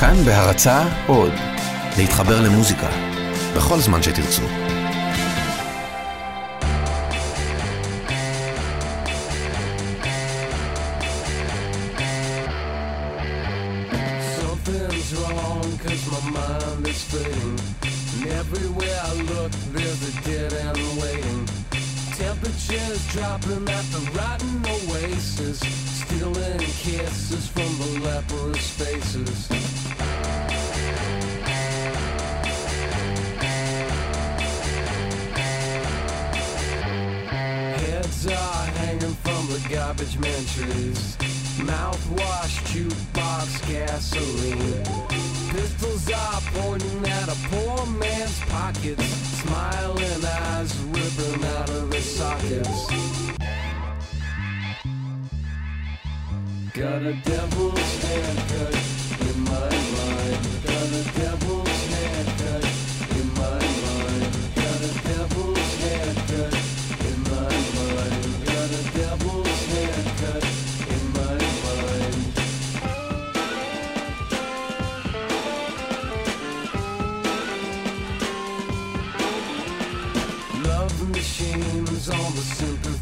כאן בהרצה עוד, להתחבר למוזיקה, בכל זמן שתרצו. Everywhere I look there's a dead end waiting Temperatures the rotten oasis kisses from the leprous faces garbage man trees. Mouthwash, jukebox, gasoline. Pistols are pointing at a poor man's pockets. Smiling eyes ripping out of their sockets. Got a devil's haircut in my mind. Got a devil's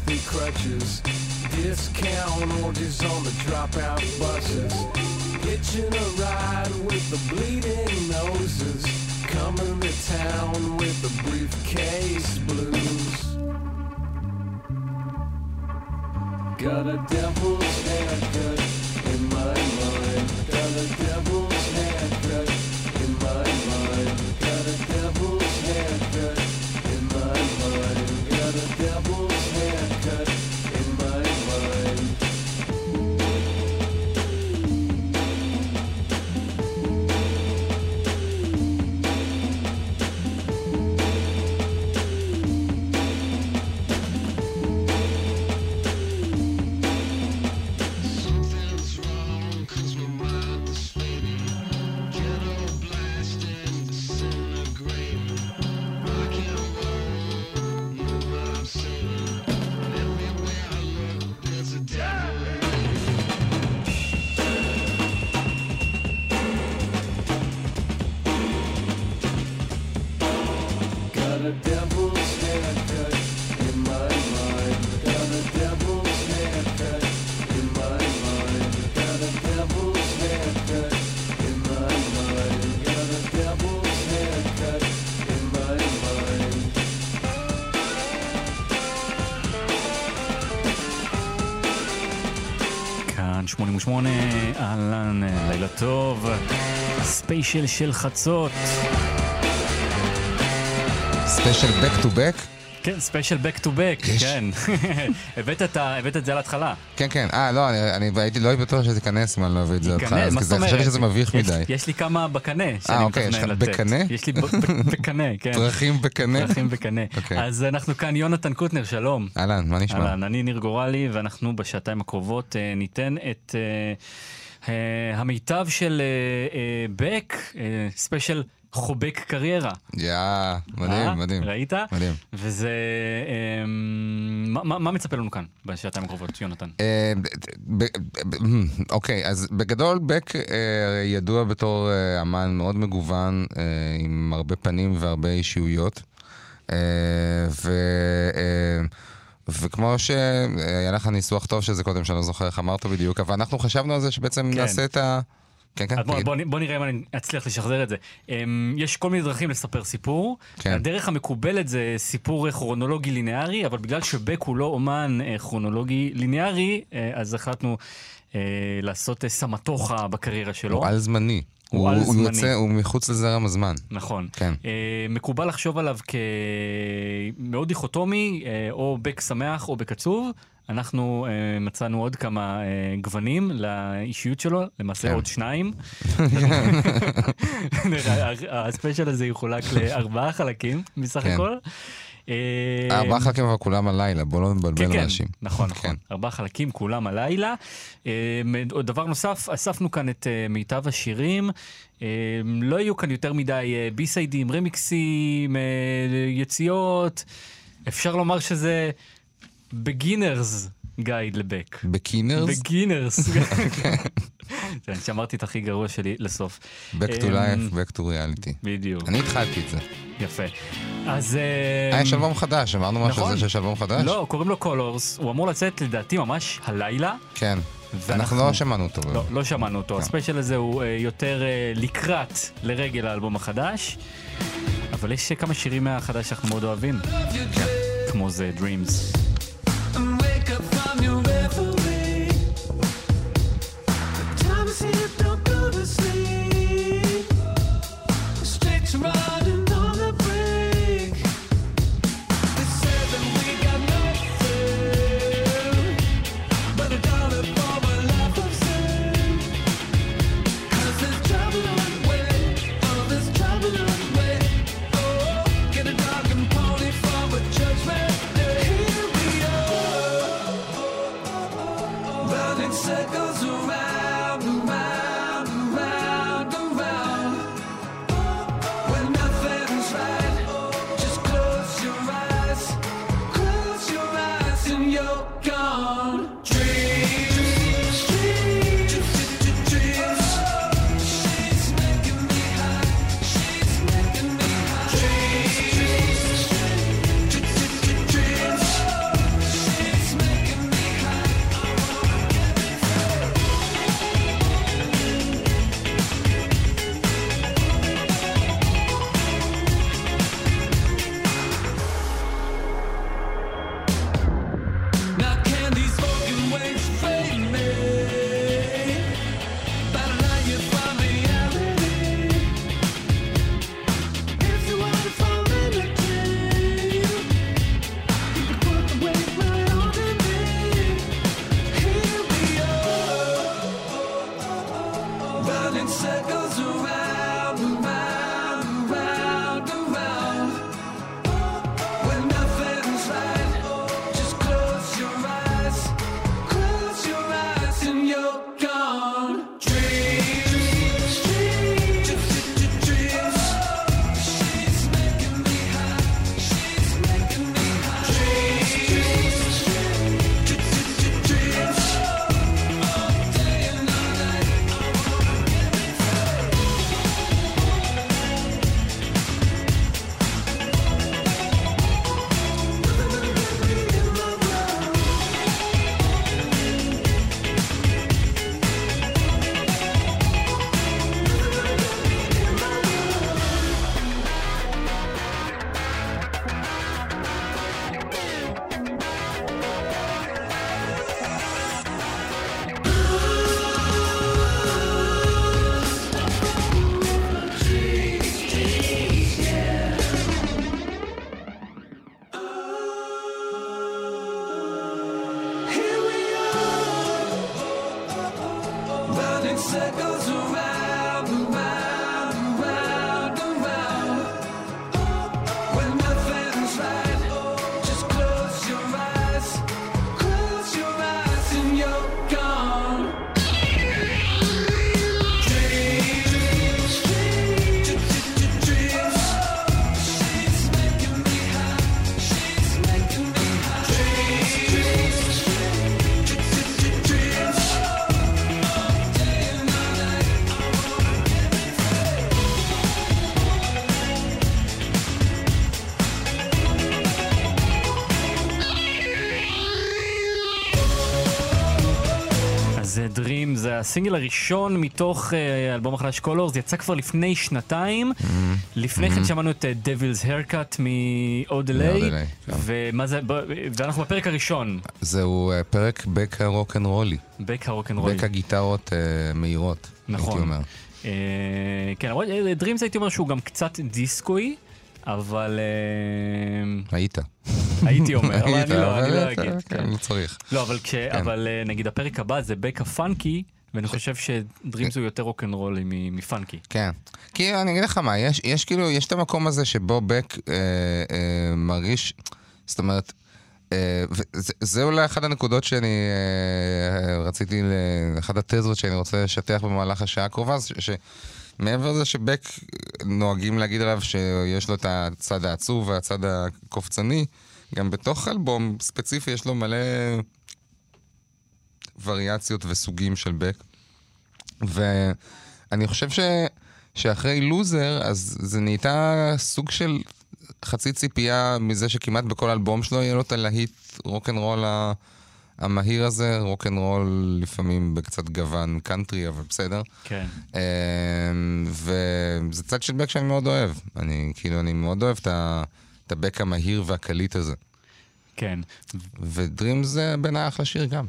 sympathy crutches. Discount orgies on the dropout buses. Hitching a ride with the bleeding noses. Coming to town with the briefcase blues. Got a devil's haircut 28, אהלן, לילה טוב, ספיישל של חצות. ספיישל back to back? כן, ספיישל to back, יש. כן. הבאת את הבאת את זה על ההתחלה. כן, כן. אה, לא, אני, אני הייתי לא בטוח שזה ייכנס אם אני לא אביא את זה ייכנס, בהתחלה, מה זאת אומרת? חשבתי שזה מביך יש- מדי. יש לי כמה בקנה שאני אוקיי, יש מתכנן לך לתת. בקנה? יש לי בקנה, כן. פרחים בקנה? פרחים בקנה. אוקיי. אז אנחנו כאן, יונתן קוטנר, שלום. אהלן, מה נשמע? אהלן, אני ניר גורלי, ואנחנו בשעתיים הקרובות אה, ניתן את אה, אה, המיטב של אה, אה, בק, אה, ספיישל חובק קריירה. יא, אה? מדהים, מדהים. ראית? מדהים. וזה... אה, מה- מה מצפה לנו כאן בשעתיים הקרובות, יונתן? אה, ב- ב- ב- אוקיי, אז בגדול בק אה, ידוע בתור אה, אמן מאוד מגוון, אה, עם הרבה פנים והרבה אישיויות. אה, ו... אה, וכמו שהיה לך ניסוח טוב שזה קודם, שאני לא זוכר איך אמרת בדיוק, אבל אנחנו חשבנו על זה שבעצם כן. נעשה את ה... כן, כן, אז בוא. בוא, בוא נראה אם אני אצליח לשחזר את זה. אמ, יש כל מיני דרכים לספר סיפור. כן. הדרך המקובלת זה סיפור כרונולוגי ליניארי, אבל בגלל שבק הוא לא אומן אה, כרונולוגי ליניארי, אה, אז החלטנו אה, לעשות סמטוחה בקריירה שלו. הוא על זמני. הוא הוא, על הוא זמני. יוצא, הוא מחוץ לזרם הזמן. נכון. כן. אה, מקובל לחשוב עליו כמאוד דיכוטומי, אה, או בק שמח או בק עצוב. אנחנו אה, מצאנו עוד כמה אה, גוונים לאישיות שלו, למעשה כן. עוד שניים. הספיישל הזה יחולק לארבעה חלקים בסך כן. הכל. אה, ארבעה חלקים אבל כולם הלילה, בוא לא נבלבל כן, כן, אנשים. נכון. נכון. ארבעה חלקים, כולם הלילה. דבר נוסף, אספנו כאן את מיטב השירים. לא יהיו כאן יותר מדי בי-סיידים, רמיקסים, יציאות. אפשר לומר שזה beginner's guide לבק. Beckinner's? beginner's. כן, שמרתי את הכי גרוע שלי לסוף. Back to אמ, life, back to reality. בדיוק, אני התחלתי את זה. יפה. אז... אה, יש אלבום חדש, אמרנו משהו על נכון. זה שיש אלבום חדש? לא, קוראים לו Colors, הוא אמור לצאת לדעתי ממש הלילה. כן. אנחנו לא שמענו אותו. לא, לא שמענו אותו. הספיישל הזה הוא אה, יותר אה, לקראת, לרגל האלבום החדש. אבל יש אה, כמה שירים מהחדש שאנחנו מאוד אוהבים. כמו זה Dreams. הסינגל הראשון מתוך אה, האלבום החדש Colors, יצא כבר לפני שנתיים. לפני כן שמענו את אה, Devil's Haircut מ-Odelay, כן. ומה זה, ואנחנו בפרק הראשון, זהו אה, פרק בק הרוקנרולי. בק הרוקנרול. בק הגיטרות מהירות, נכון. הייתי אומר. אה, כן, למרות Dreams הייתי אומר שהוא גם קצת דיסקוי, אבל היית. הייתי אומר, אבל אני לא, אני לא אגיד. כן. כן, לא צריך. לא, אבל אה, נגיד הפרק הבא זה בק הפאנקי, ואני חושב שדרימס הוא יותר רוקנרולי מפאנקי. כן. כי אני אגיד לך מה, יש, יש כאילו, יש את המקום הזה שבו בק אה, אה, מרגיש, זאת אומרת, אה, וזה, זה אולי אחת הנקודות שאני אה, רציתי, אחת התזות שאני רוצה לשטח במהלך השעה הקרובה, ש... מעבר לזה שבק נוהגים להגיד עליו שיש לו את הצד העצוב והצד הקופצני, גם בתוך אלבום ספציפי יש לו מלא וריאציות וסוגים של בק. ואני חושב ש... שאחרי Loser, אז זה נהייתה סוג של חצי ציפייה מזה שכמעט בכל אלבום שלו יהיה לו את הלהיט רוקנרול המהיר הזה, רוקנרול לפעמים בקצת גוון קאנטרי, אבל בסדר. כן. אמ, וזה צד של בק שאני מאוד אוהב. אני כאילו, אני מאוד אוהב את הבק המהיר והקליט הזה. כן, ודרים זה בעיניי אחלה שיר גם.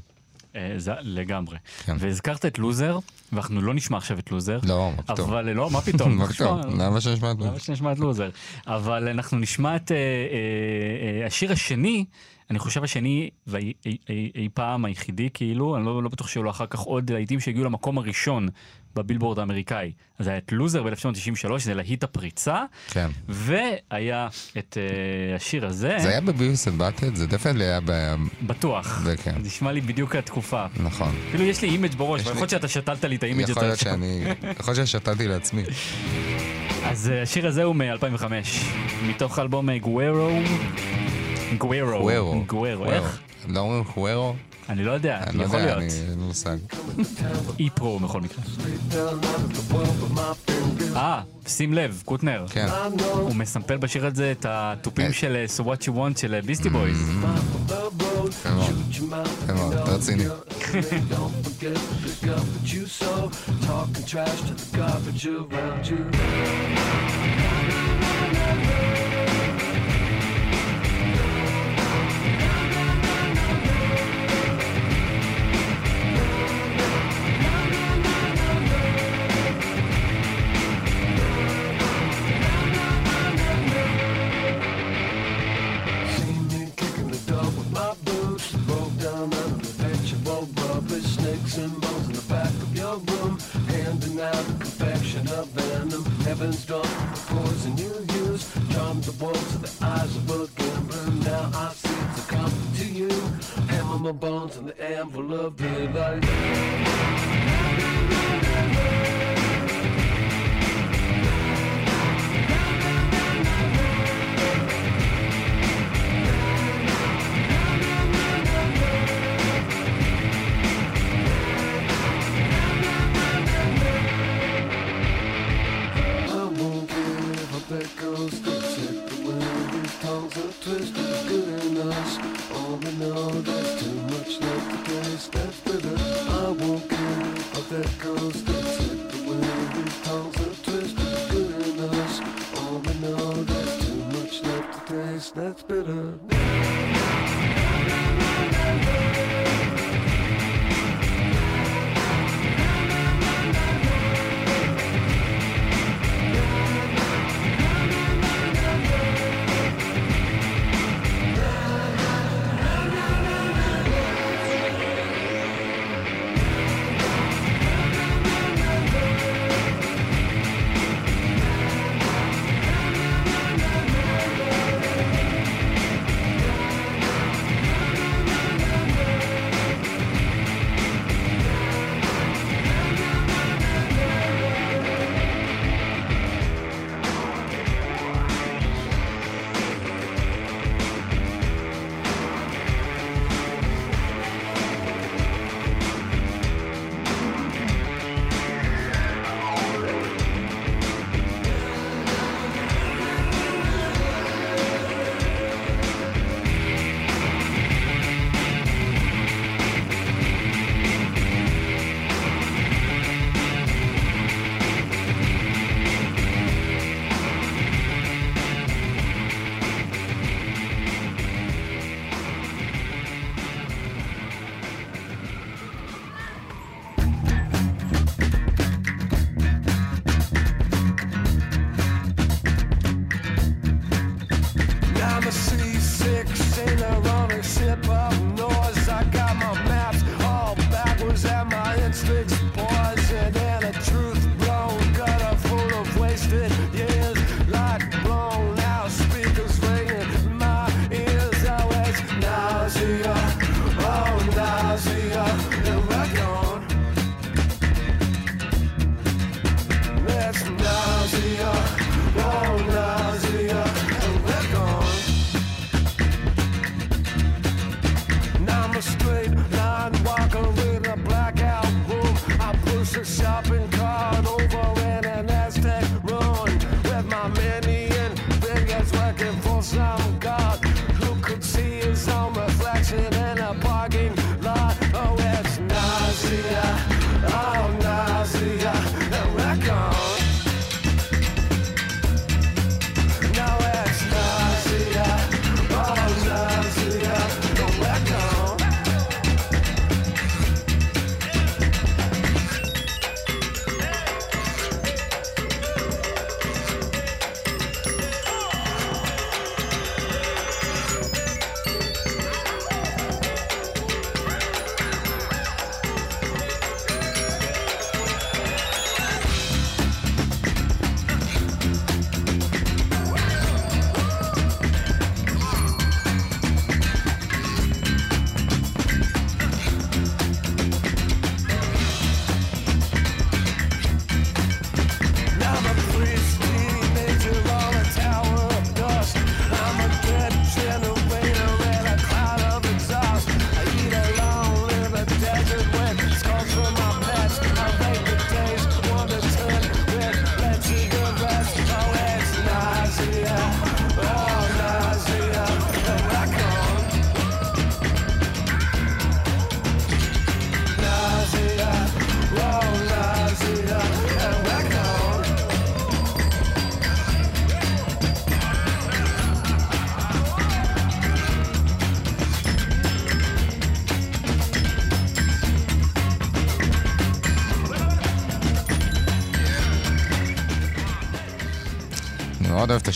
אה, זה לגמרי. כן. והזכרת את לוזר, ואנחנו לא נשמע עכשיו את לוזר. לא, מה פתאום. אבל לא, מה פתאום? מה פתאום? למה שנשמע את למה שנשמע את לוזר? אבל אנחנו נשמע את אה, אה, השיר השני, אני חושב השני ואי אי- אי- אי פעם היחידי כאילו, אני לא, לא בטוח שיהיו לו אחר כך עוד להיטים שהגיעו למקום הראשון בבילבורד האמריקאי. אז היה את Loser ב-1993, זה להיט הפריצה, כן. והיה את אה, השיר הזה, זה היה ב Beavis and Butt-Head? זה definitely היה ב... בטוח. זה כן. נשמע לי בדיוק התקופה. נכון. אפילו יש לי image בראש, לי- יכול להיות שאתה שתלת לי את ה image יכול להיות. שאני... יכול להיות ששתלתי לעצמי. אז אה, השיר הזה הוא מ-2005, מתוך האלבום אה, Guero. Guero. חוארו. Guero, איך? לא אומרים חוארו? אני לא יודע, אני לא יכול יודע, להיות. אני... אין מושג. אי פרו בכל מקרה. אה, שים לב, קוטנר. כן. הוא מסמפל בשיר הזה את התופים אה. של אה, So What You Want של ביסטי בויז. יפה מאוד. יפה מאוד, רציני. You saw. Talking trash to the garbage around you.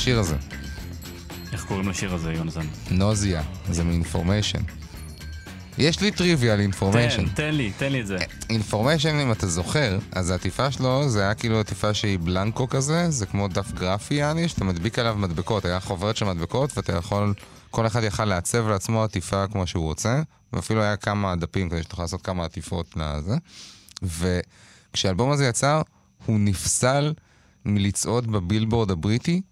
השיר הזה. איך קוראים לשיר הזה, יונתן? Nausea, זה מ Information. יש לי טריוויה על Information. תן, תן לי, תן לי את זה. Information, אם אתה זוכר, אז העטיפה שלו זה היה כאילו עטיפה שהיא בלנקו כזה, זה כמו דף גרפי יעני, שאתה מדביק עליו מדבקות, היה חוברת של מדבקות, ואתה יכול, כל אחד יכל לעצב לעצמו עטיפה כמו שהוא רוצה, ואפילו היה כמה דפים כדי שתוכל לעשות כמה עטיפות לזה. וכשהאלבום הזה יצא, הוא נפסל מלצעוד בבילבורד הבריטי,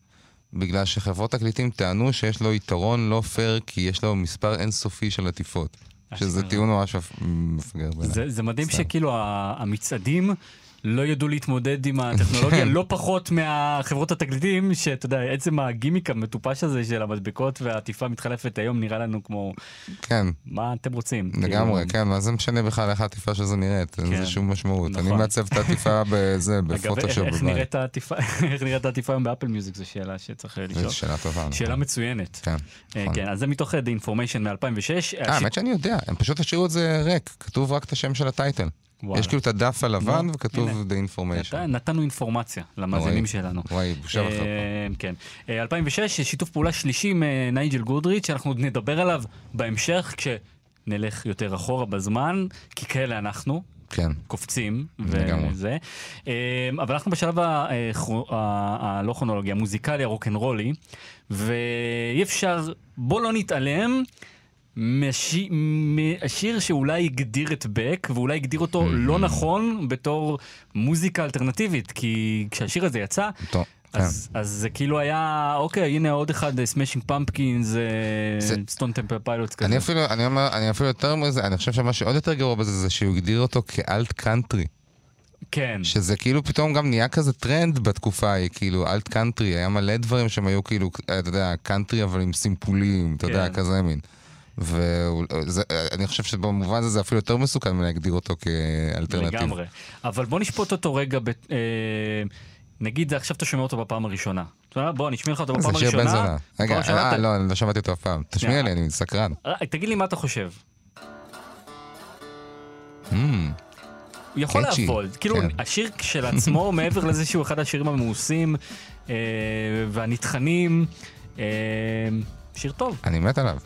בגלל שחברות תקליטים טענו שיש לו יתרון לא פייר, כי יש לו מספר אינסופי של עטיפות. שזה. טיעון ממש מפגר בעיניי. זה, זה מדהים. שכאילו המצעדים לא ידעו להתמודד עם הטכנולוגיה, לא פחות מהחברות התקליטים, שאתה יודע, עצם הגימיק המטופש הזה של המדבקות והעטיפה מתחלפת היום נראה לנו כמו, כן, מה אתם רוצים? לגמרי, כאילו, כן, מה זה משנה בכלל איך העטיפה של זה נראית? אין כן, לזה שום משמעות. אני נכון. מעצב את העטיפה בזה, בפוטושופ איך. נראית העטיפה, איך נראית העטיפה היום ב Apple Music זו שאלה שצריך אה, לשאול. זו שאלה טובה. נכון. שאלה מצוינת. כן, אה, נכון. כן, אז זה מתוך אה, The Information מ-2006. אה, האמת שאני יודע, הם פשוט השאירו את זה ריק, כתוב רק את השם של ה title. יש כאילו את הדף הלבן נו, וכתוב הנה. The Information. נתנו אינפורמציה למאזינים. שלנו. וואי, בושה וחרפה. אה, כן. אה, 2006, שיתוף פעולה שלישי עם אה, נייג'ל גודריץ', שאנחנו עוד נדבר עליו בהמשך, כשנלך יותר אחורה בזמן, כי כאלה אנחנו. כן. קופצים. וזה. אה, אבל אנחנו בשלב הלא כרונולוגי, המוזיקלי, הרוקנרולי, ואי אפשר, בוא לא נתעלם מהשי- מהשיר שאולי הגדיר את בק, ואולי הגדיר אותו לא נכון בתור מוזיקה אלטרנטיבית, כי כשהשיר הזה יצא, טוב, כן. אז, אז זה כאילו היה, אוקיי, הנה עוד אחד, Smashing Pumpkins, Stone Temple Pilots כזה. אני אפילו, אני אומר, אני אפילו יותר מזה, אני חושב שמה שעוד יותר גרוע בזה זה שהוא הגדיר אותו כ alt country. כן. שזה כאילו פתאום גם נהיה כזה טרנד בתקופה ההיא, כאילו alt country, היה מלא דברים שהם היו כאילו, אתה יודע, קאנטרי אבל עם סימפולים, אתה יודע, כן. כזה מין. ואני חושב שבמובן הזה זה אפילו יותר מסוכן מלהגדיר אותו כ alternative. לגמרי. אבל בוא נשפוט אותו רגע, ב, אה, נגיד עכשיו אתה שומע אותו בפעם הראשונה. בוא, אני אשמיע לך אותו בפעם זה שיר הראשונה. בן זונה. רגע, הראשונה אה, אתה- לא, אני לא שמעתי אותו אף פעם. תשמיע. לי, אני סקרן. אה, תגיד לי מה אתה חושב. Hmm, הוא יכול קאצ'י, לעבוד. כאילו, כן. השיר כשלעצמו, מעבר לזה שהוא אחד השירים המאוסים אה, והנטחנים, אה, שיר טוב. אני מת עליו.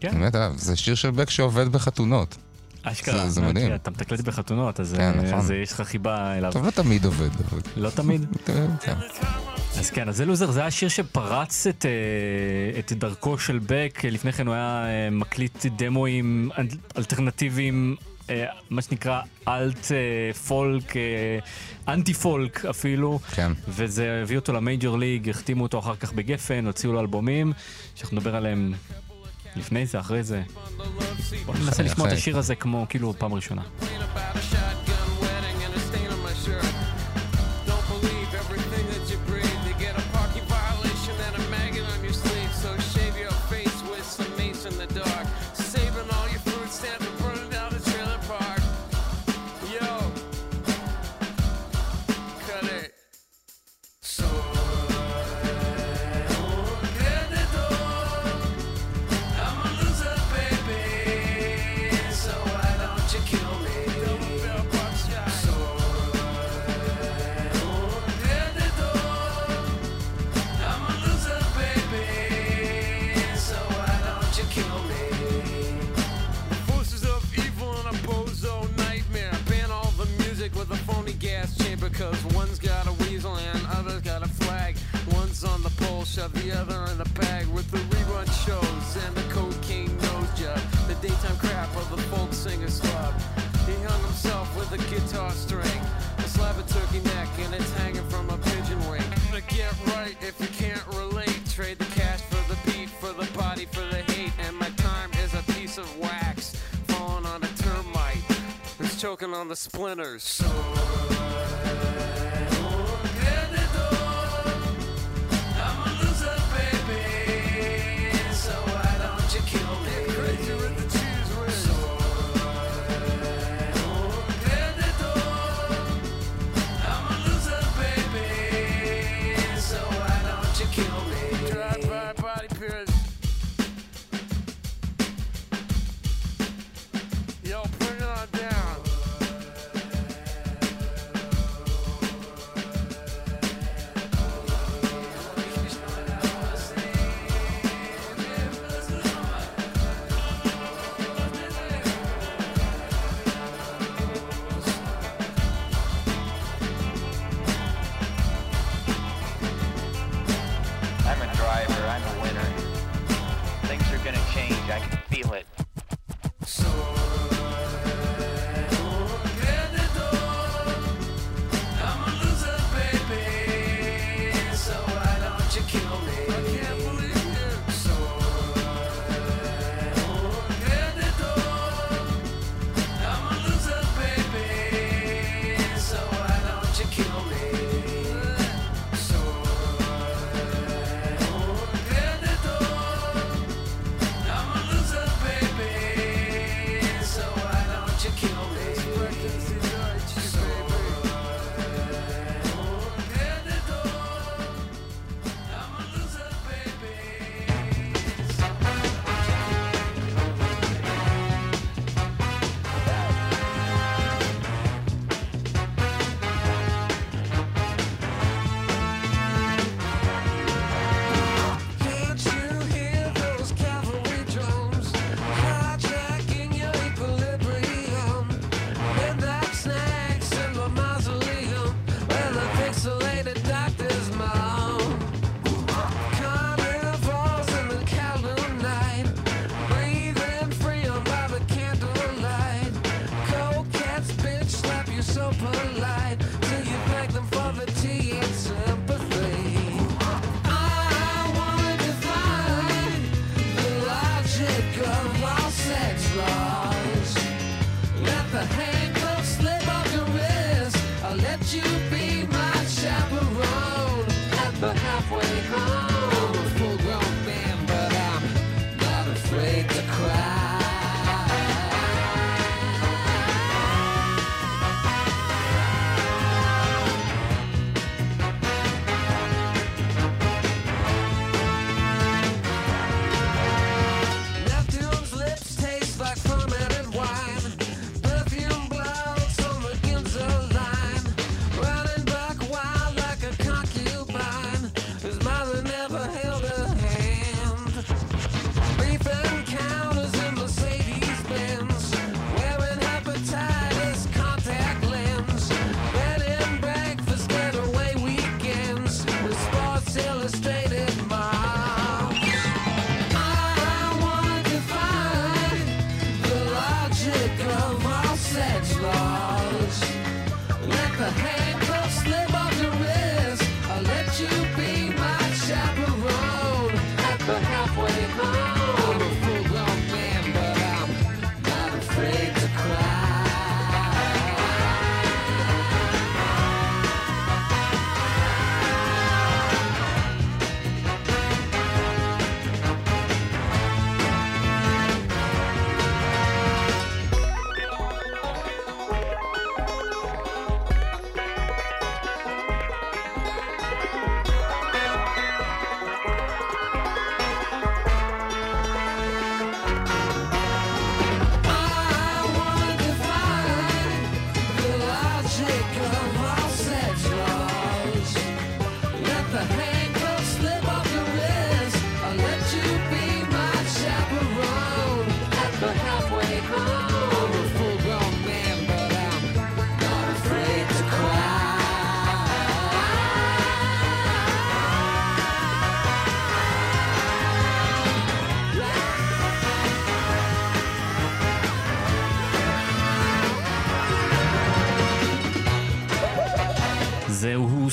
כן. אני מת עליו. זה שיר של בק שעובד בחתונות. אשכרה. זה- מדהים. אתה מתקלט בחתונות, אז כן, אה, נכון. אז יש לך חיבה אליו. טוב, לא תמיד עובד. לא תמיד. כן. אז כן, אז זה לוזר, זה היה השיר שפרץ את, אה, את דרכו של בק, לפני כן הוא היה אה, מקליט דמואים אל- אלטרנטיביים, אה, מה שנקרא אלט אה, פולק, אה, אנטי פולק אפילו, כן. וזה הביא אותו למייג'ור ליג, החתימו אותו אחר כך בגפן, הוציאו לו אלבומים, שאנחנו נדבר עליהם לפני זה, אחרי זה. בואו ננסה לשמוע את. השיר הזה כמו כאילו פעם ראשונה. Shove the other in a bag with the rerun shows and the cocaine nose job. The daytime crap of the folk singer's club. He hung himself with a guitar string. A slab of turkey neck and it's hanging from a pigeon wing. But get right if you can't relate. Trade the cash for the beat, for the body, for the hate. And my time is a piece of wax falling on a termite. Who's choking on the splinters. steal it.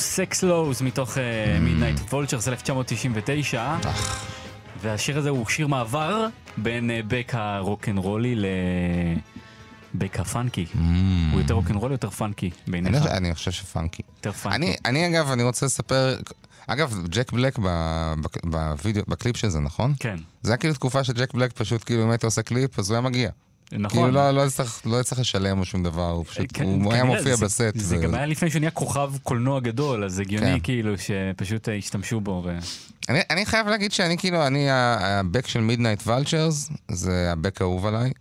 Sexx Laws מתוך Midnite Vultures 1999. והשיר הזה הוא שיר מעבר בין אה, בק הרוקנרולי לבק הפאנקי. הוא יותר רוקנרולי או יותר פאנקי בעיניך? אני, אני חושב שפאנקי. יותר פאנקי. אני, אני אגב, אני רוצה לספר, אגב, ג'ק בלק בווידאו, בקליפ של זה, נכון? כן, זה היה כאילו תקופה שג'ק בלק פשוט כאילו אם היית עושה קליפ, אז הוא היה מגיע. כאילו נכון. לא, לא צריך לא צריך לשלם או שום דבר, הוא פשוט, כן, הוא היה מופיע זה- בסט. זה ו- גם היה לפני שהוא נהיה כוכב קולנוע גדול, אז הגיוני כן. כאילו שפשוט אה, השתמשו בו. ו- אני, אני חייב להגיד שאני כאילו, אני הבק של מידנייט ולצ'רס, זה הבק האהוב עליי,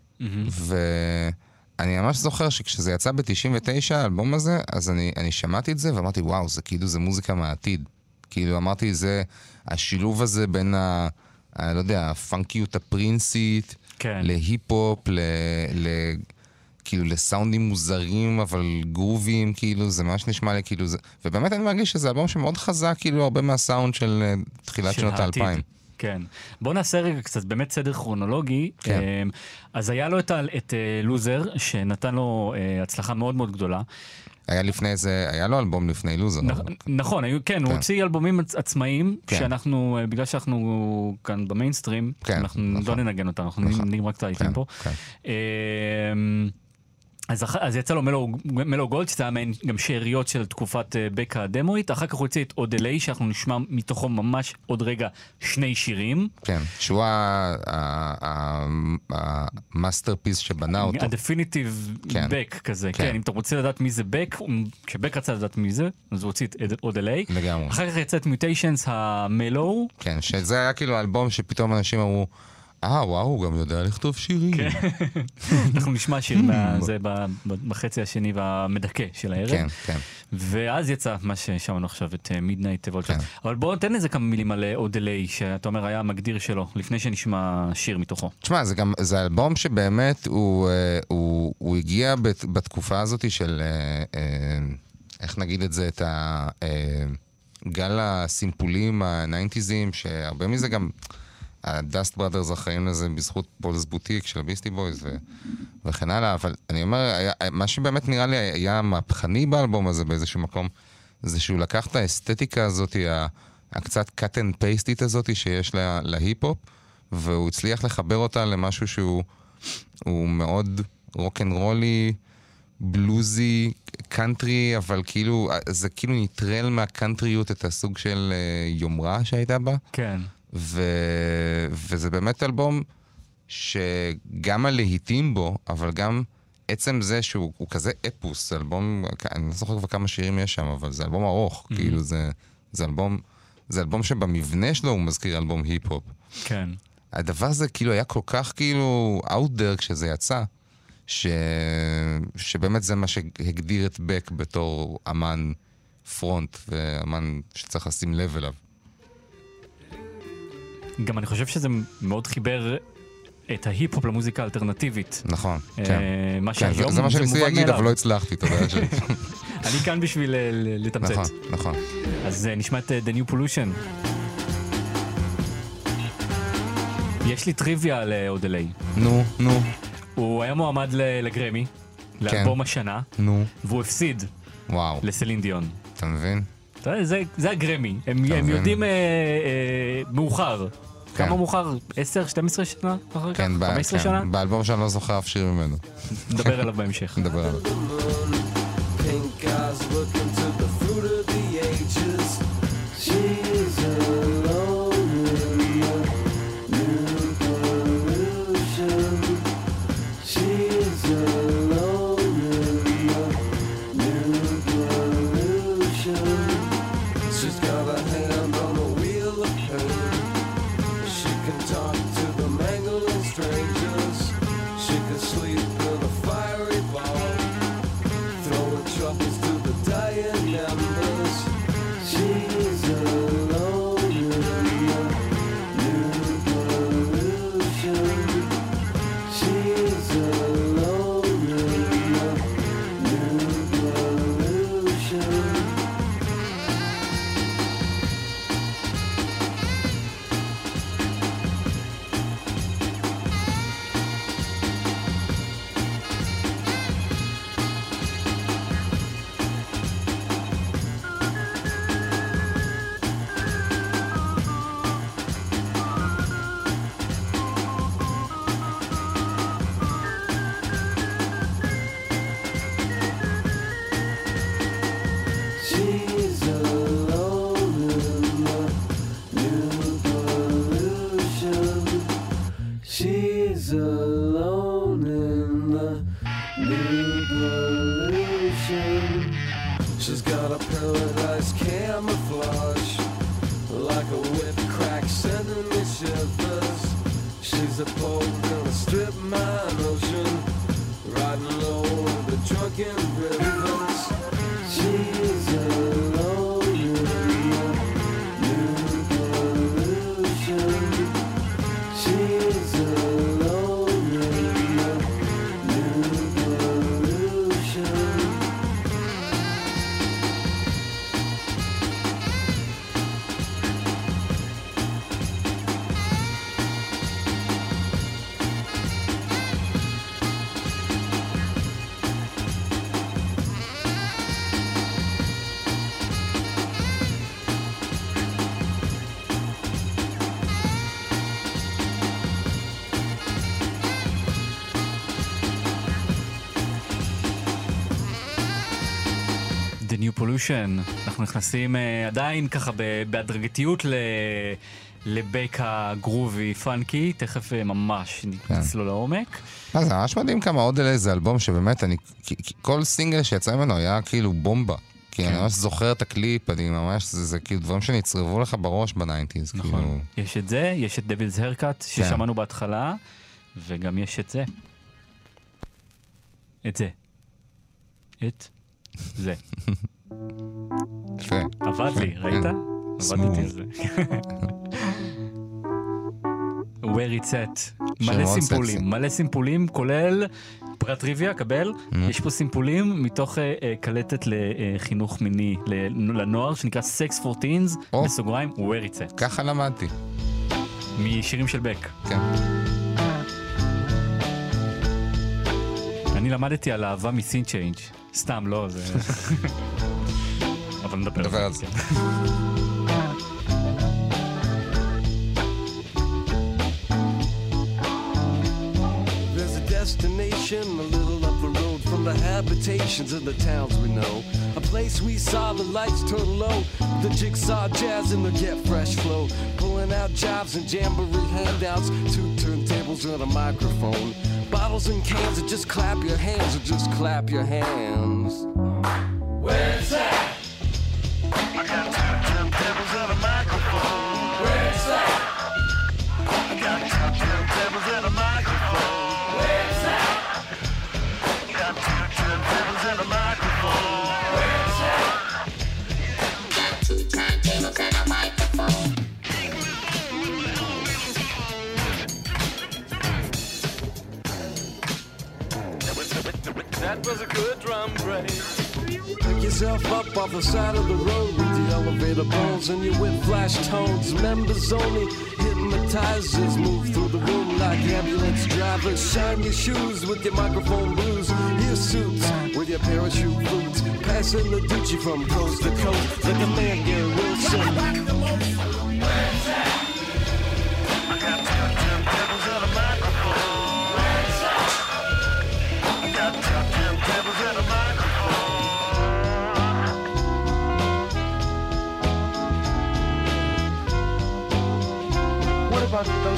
ואני ממש זוכר שכשזה יצא ב-99, האלבום הזה, אז אני, אני שמעתי את זה ואמרתי, וואו, זה כאילו, זה מוזיקה מהעתיד. כאילו, אמרתי, זה השילוב הזה בין ה... ה- לא יודע, הפאנקיות הפרינסית, כן. להיפ-הופ, ל... ל... כאילו לסאונדים מוזרים, אבל גרוביים, כאילו, זה ממש נשמע לי כאילו זה... ובאמת אני מרגיש שזה אלבום שמאוד חזק, כאילו, הרבה מהסאונד של אה, תחילת של שנות. האלפיים. כן. בוא נעשה רגע קצת באמת סדר כרונולוגי. כן. אמ, אז היה לו את, את אה, לוזר, שנתן לו אה, הצלחה מאוד מאוד גדולה. היה לפני זה, היה לו אלבום לפני לוזר. נכ- נכון, היו, כן, הוא כן. הוציא אלבומים עצ- עצמאיים, כן. שאנחנו, אה, בגלל שאנחנו כאן במיינסטרים, כן, אנחנו נכון. לא ננגן אותם, אנחנו נכון. ננגן רק את האייטם כן, פה. כן. אז, אח- אז יצא לו Mellow, Mellow Gold, שזה היה מעין גם שאריות של תקופת אה, בק הדמואית, אחר כך הוא הוציא את Odelay, שאנחנו נשמע מתוכו ממש עוד רגע שני שירים. כן, שהוא ה masterpiece שבנה אותו. ה definitive כן. בק כזה, כן. כן, אם אתה רוצה לדעת מי זה בק, כשבק רצה לדעת מי זה, אז הוא הוציא את Odelay. לגמרי. אחר כך יצא את Mutations ה mellow, כן, שזה היה כאילו האלבום שפתאום אנשים אמרו, אה, וואו, הוא גם יודע לכתוב שירים. כן. אנחנו נשמע שיר ב- ב- בחצי השני והמדכא של הערב. כן, כן. ואז יצא מה ששמענו עכשיו, את מידנייט וולצ'ר. כן. אבל בואו תן איזה כמה מילים על אודלי, שאתה אומר היה המגדיר שלו, לפני שנשמע שיר מתוכו. תשמע, זה גם, זה אלבום שבאמת הוא, אה, הוא, הוא הגיע בת, בתקופה הזאת של, אה, אה, איך נגיד את זה, את ה... אה, גל הסימפולים ה nineties ים, שהרבה מזה גם, ה Dust Brothers אחראים לזה בזכות Paul's Boutique של ה Beastie Boys ו, וכן הלאה, אבל אני אומר, היה, מה שבאמת נראה לי היה מהפכני באלבום הזה באיזשהו מקום, זה שהוא לקח את האסתטיקה הזאת, הקצת cut and paste ית הזאת שיש לה, להיפ-הופ, והוא הצליח לחבר אותה למשהו שהוא הוא מאוד רוקנרולי בלוזי, קאנטרי, אבל כאילו, זה כאילו נטרל מהקאנטריות את הסוג של אה, יומרה שהייתה בה. כן. ו... וזה באמת אלבום שגם הלהיטים בו, אבל גם עצם זה שהוא הוא כזה אפוס, זה אלבום, אני לא זוכר כבר כמה שירים יש שם, אבל זה אלבום ארוך, mm-hmm. כאילו זה, זה אלבום, זה אלבום שבמבנה שלו הוא מזכיר אלבום היפ-הופ. כן. הדבר הזה כאילו היה כל כך כאילו out there כשזה יצא, ש... שבאמת זה מה שהגדיר את בק בתור אמן פרונט, ואמן שצריך לשים לב אליו. גם אני חושב שזה מאוד חיבר את ההיפ-הופ למוזיקה האלטרנטיבית. נכון, אה, כן. מה כן, שהיום זה, זה מה שאני ניסיתי מובן להגיד, מאליו. אבל לא הצלחתי, אתה יודע שלי. אני כאן בשביל אה, לתמצת. נכון, נכון. אז אה, נשמע את The New Pollution. יש לי טריוויה לאודליי. נו, נו, הוא היה מועמד לגרמי, כן. לאלבום השנה, נו, והוא הפסיד וואו, לסלין דיון. אתה מבין? יודע, זה, זה הגרמי, הם, הם. יודעים אה, אה, מאוחר. כן. כמה מאוחר? 10, 12 שנה אחר כך? כן, ב- 15 כן. שנה? באלבום שאני לא זוכר אף שיר ממנו. נדבר עליו בהמשך. נדבר עליו. Pollution. אנחנו נכנסים אה, עדיין ככה בהדרגתיות ל... לבק הגרובי פאנקי, תכף אה, ממש נצלול לעומק. אה, זה ממש מדהים כמה Odelay זה אלבום שבאמת, אני, כל סינגל שיצא ממנו היה כאילו בומבה. כי אני כן. ממש זוכר את הקליפ, אני ממש, זה, זה כאילו דברים שנצרבו לך בראש ב nineties. כאילו, נכון. יש את זה, יש את Devil's Haircut כן. ששמענו בהתחלה, וגם יש את זה. את זה. את זה. יפה. עבד לי, ראית? עבדתי על זה. where it's at. מלא סימפולים, סקסי. מלא סימפולים, כולל פרט טריוויה, קבל. Mm-hmm. יש פה סימפולים מתוך אה, אה, קלטת לחינוך מיני ל- לנוער, שנקרא Sex for Teens. בסוגריים, where it's at. ככה למדתי. משירים של בק. כן. אני למדתי על אהבה מסין צ'יינג'. סתם, לא, זה... Dawid na Destination a little up the road from the habitations of the towns we know. A place we saw the lights turn low, the jigsaw jazz and the get fresh flow. Pulling out jobs and jamboree handouts, two turntables and a microphone. Bottles and cans, and just clap your hands, or just clap your hands. Where's that? Was a good drum break. Pick yourself up off the side of the road with the elevator bones and your whip flash tones. Members only hypnotizers move through the room like ambulance drivers. Shine your shoes with your microphone blues. Your suits with your parachute boots. Passing the Gucci from coast to coast like a man Gary Wilson.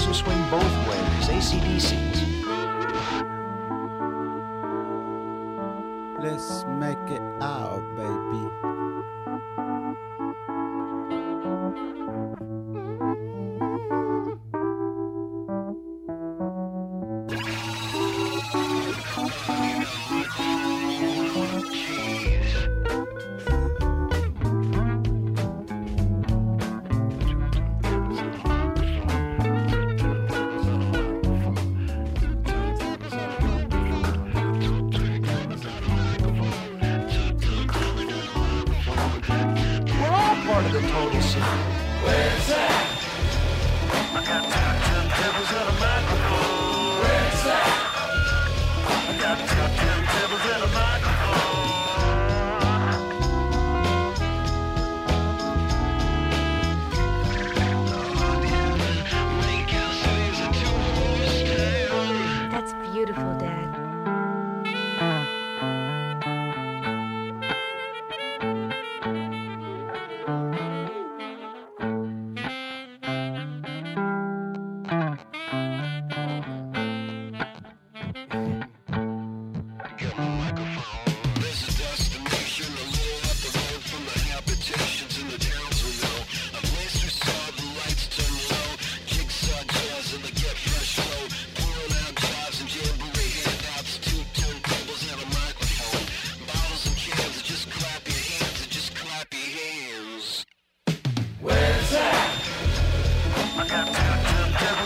doesn't swing both ways. ACDC.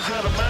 gentlemen.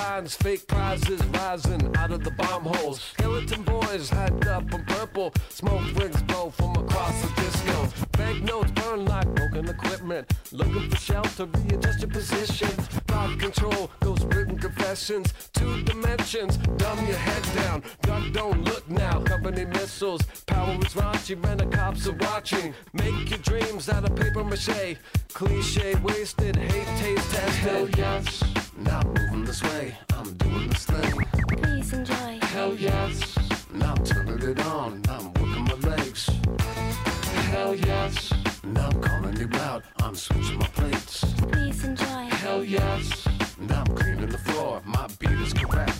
Lines. Fake prizes rising out of the bomb holes. Skeleton boys hyped up in purple. Smoke rings blow from across the disco. Banknotes burn like broken equipment. Looking for shelter, readjust your positions. Thought control, ghost written confessions. Two dimensions, dumb your head down. Duck don't look now. Company missiles, power is raunchy, when the cops are watching. Make your dreams out of paper mache. Cliche wasted, hate taste tested. Hell yes, not moving this way. I'm doing this thing. Please enjoy. Hell yes, now I'm turning it on. I'm working my legs. Hell yes, now I'm calling you out. I'm switching my plates. Please enjoy. Hell yes, now I'm cleaning the floor. My beat is correct.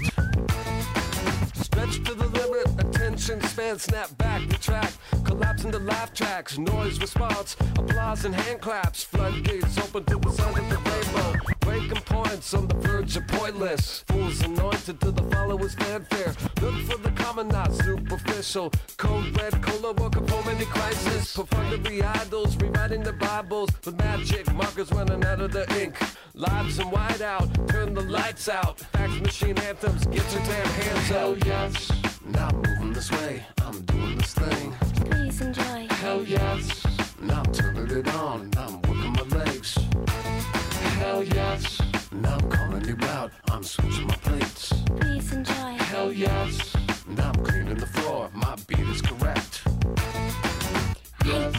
Stretch to the limit, attention span, snap back, retract. collapse into laugh tracks, noise response, applause and hand claps, floodgates open to the sound of the rainbow. Breaking points on the verge of pointless. Fools anointed to the followers' fanfare. Look for the common, not superficial. Code red cola for many crisis. Perfunctory idols rewriting the Bibles with magic markers running out of the ink. Lives in white out, turn the lights out. Fax machine anthems, get your damn hands out. yes, Now I'm moving this way, I'm doing this thing. Please enjoy. hell yes, Now I'm turning it on, now I'm working my legs. hell yes, Now I'm calling you out, I'm switching my plates. Please enjoy. hell yes, Now I'm cleaning the floor, my beat is correct. yes,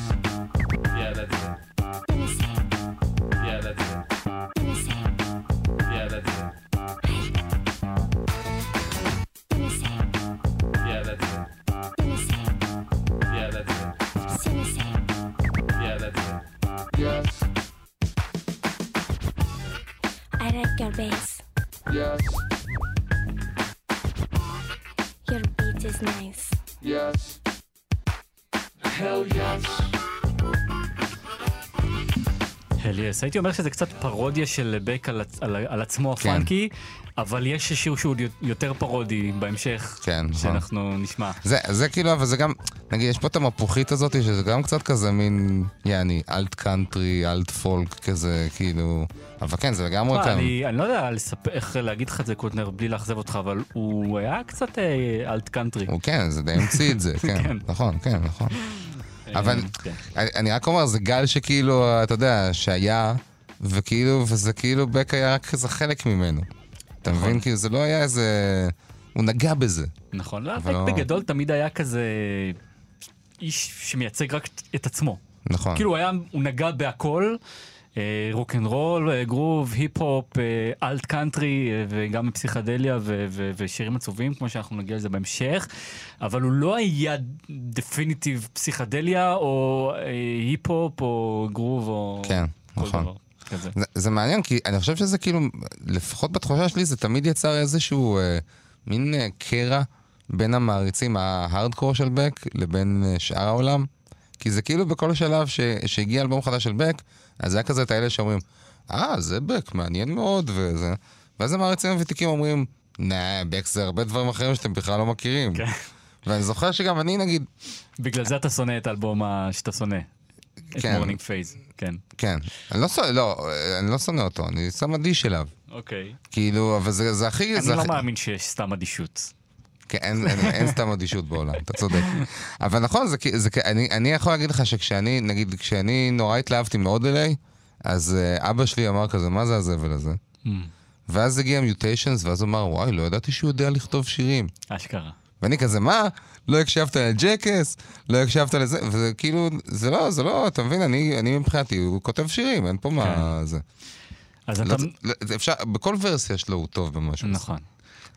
Like your bass. yes, Your beat is nice. yes, hell yes, Hell yes. הייתי אומר שזה קצת פרודיה של בק על, עצ- על, על עצמו הפאנקי, אבל יש שיר שהוא יותר פרודי בהמשך, כן, נכון. שאנחנו נשמע. זה, זה כאילו, אבל זה גם, נגיד, יש פה את המפוחית הזאת, שזה גם קצת כזה מין, יעני, alt country, alt folk כזה, כאילו... אבל כן, זה לגמרי כאן. אני, אני לא יודע לספר, איך להגיד לך את זה, קוטנר, בלי לאכזב אותך, אבל הוא היה קצת אה, אלט קאנטרי. הוא כן, זה די המציא את זה, כן. כן. נכון, כן, נכון. אבל כן. אני, אני רק אומר, זה גל שכאילו, אתה יודע, שהיה, וכאילו, וזה כאילו, בק היה רק איזה חלק ממנו. אתה נכון. מבין? כאילו, זה לא היה איזה... הוא נגע בזה. נכון, לא, בק לא- בגדול תמיד היה כזה איש שמייצג רק את עצמו. נכון. כאילו היה, הוא נגע בהכל, רוק אנד רול, גרוב, היפ-הופ, alt country, אה, וגם פסיכדליה ושירים עצובים, כמו שאנחנו נגיע לזה בהמשך, אבל הוא לא היה definitive פסיכדליה, או אה, היפ-הופ, או גרוב, או כן, נכון. דבר כזה. זה, זה מעניין, כי אני חושב שזה כאילו, לפחות בתחושה שלי, זה תמיד יצר איזשהו אה, מין אה, קרע בין המעריצים, ההארדקור של בק, לבין אה, שאר העולם. כי זה כאילו בכל שלב ש, שהגיע אלבום חדש של בק, אז היה כזה את האלה שאומרים, אה, זה בק, מעניין מאוד, וזה. ואז המעריצים הוותיקים אומרים, נה, בק זה הרבה דברים אחרים שאתם בכלל לא מכירים. כן. ואני זוכר שגם אני, נגיד, בגלל זה אתה שונא את האלבום שאתה שונא. את כן. Morning Phase, כן. כן, אני לא, שונא- לא, אני לא שונא אותו, אני שם אדיש אליו. אוקיי. כאילו, אבל זה, זה הכי... אני זה לא הכי- מאמין שיש סתם אדישות. כן, אין, אין, אין סתם אדישות בעולם, אתה צודק. אבל נכון, זה, זה, אני, אני יכול להגיד לך שכשאני, נגיד, כשאני נורא התלהבתי מאוד אליי, אז uh, אבא שלי אמר כזה, מה זה הזבל הזה? Mm, ואז הגיע מיוטיישנס, ואז הוא אמר, וואי, לא ידעתי שהוא יודע לכתוב שירים. אשכרה. ואני כזה, מה? לא הקשבת לג'קס? לא הקשבת לזה? וזה כאילו, זה לא, זה לא, אתה מבין, אני, אני מבחינתי, הוא כותב שירים, אין פה מה זה. אז לא, אתה... לא, זה אפשר, בכל ורסיה שלו הוא טוב במשהו. נכון.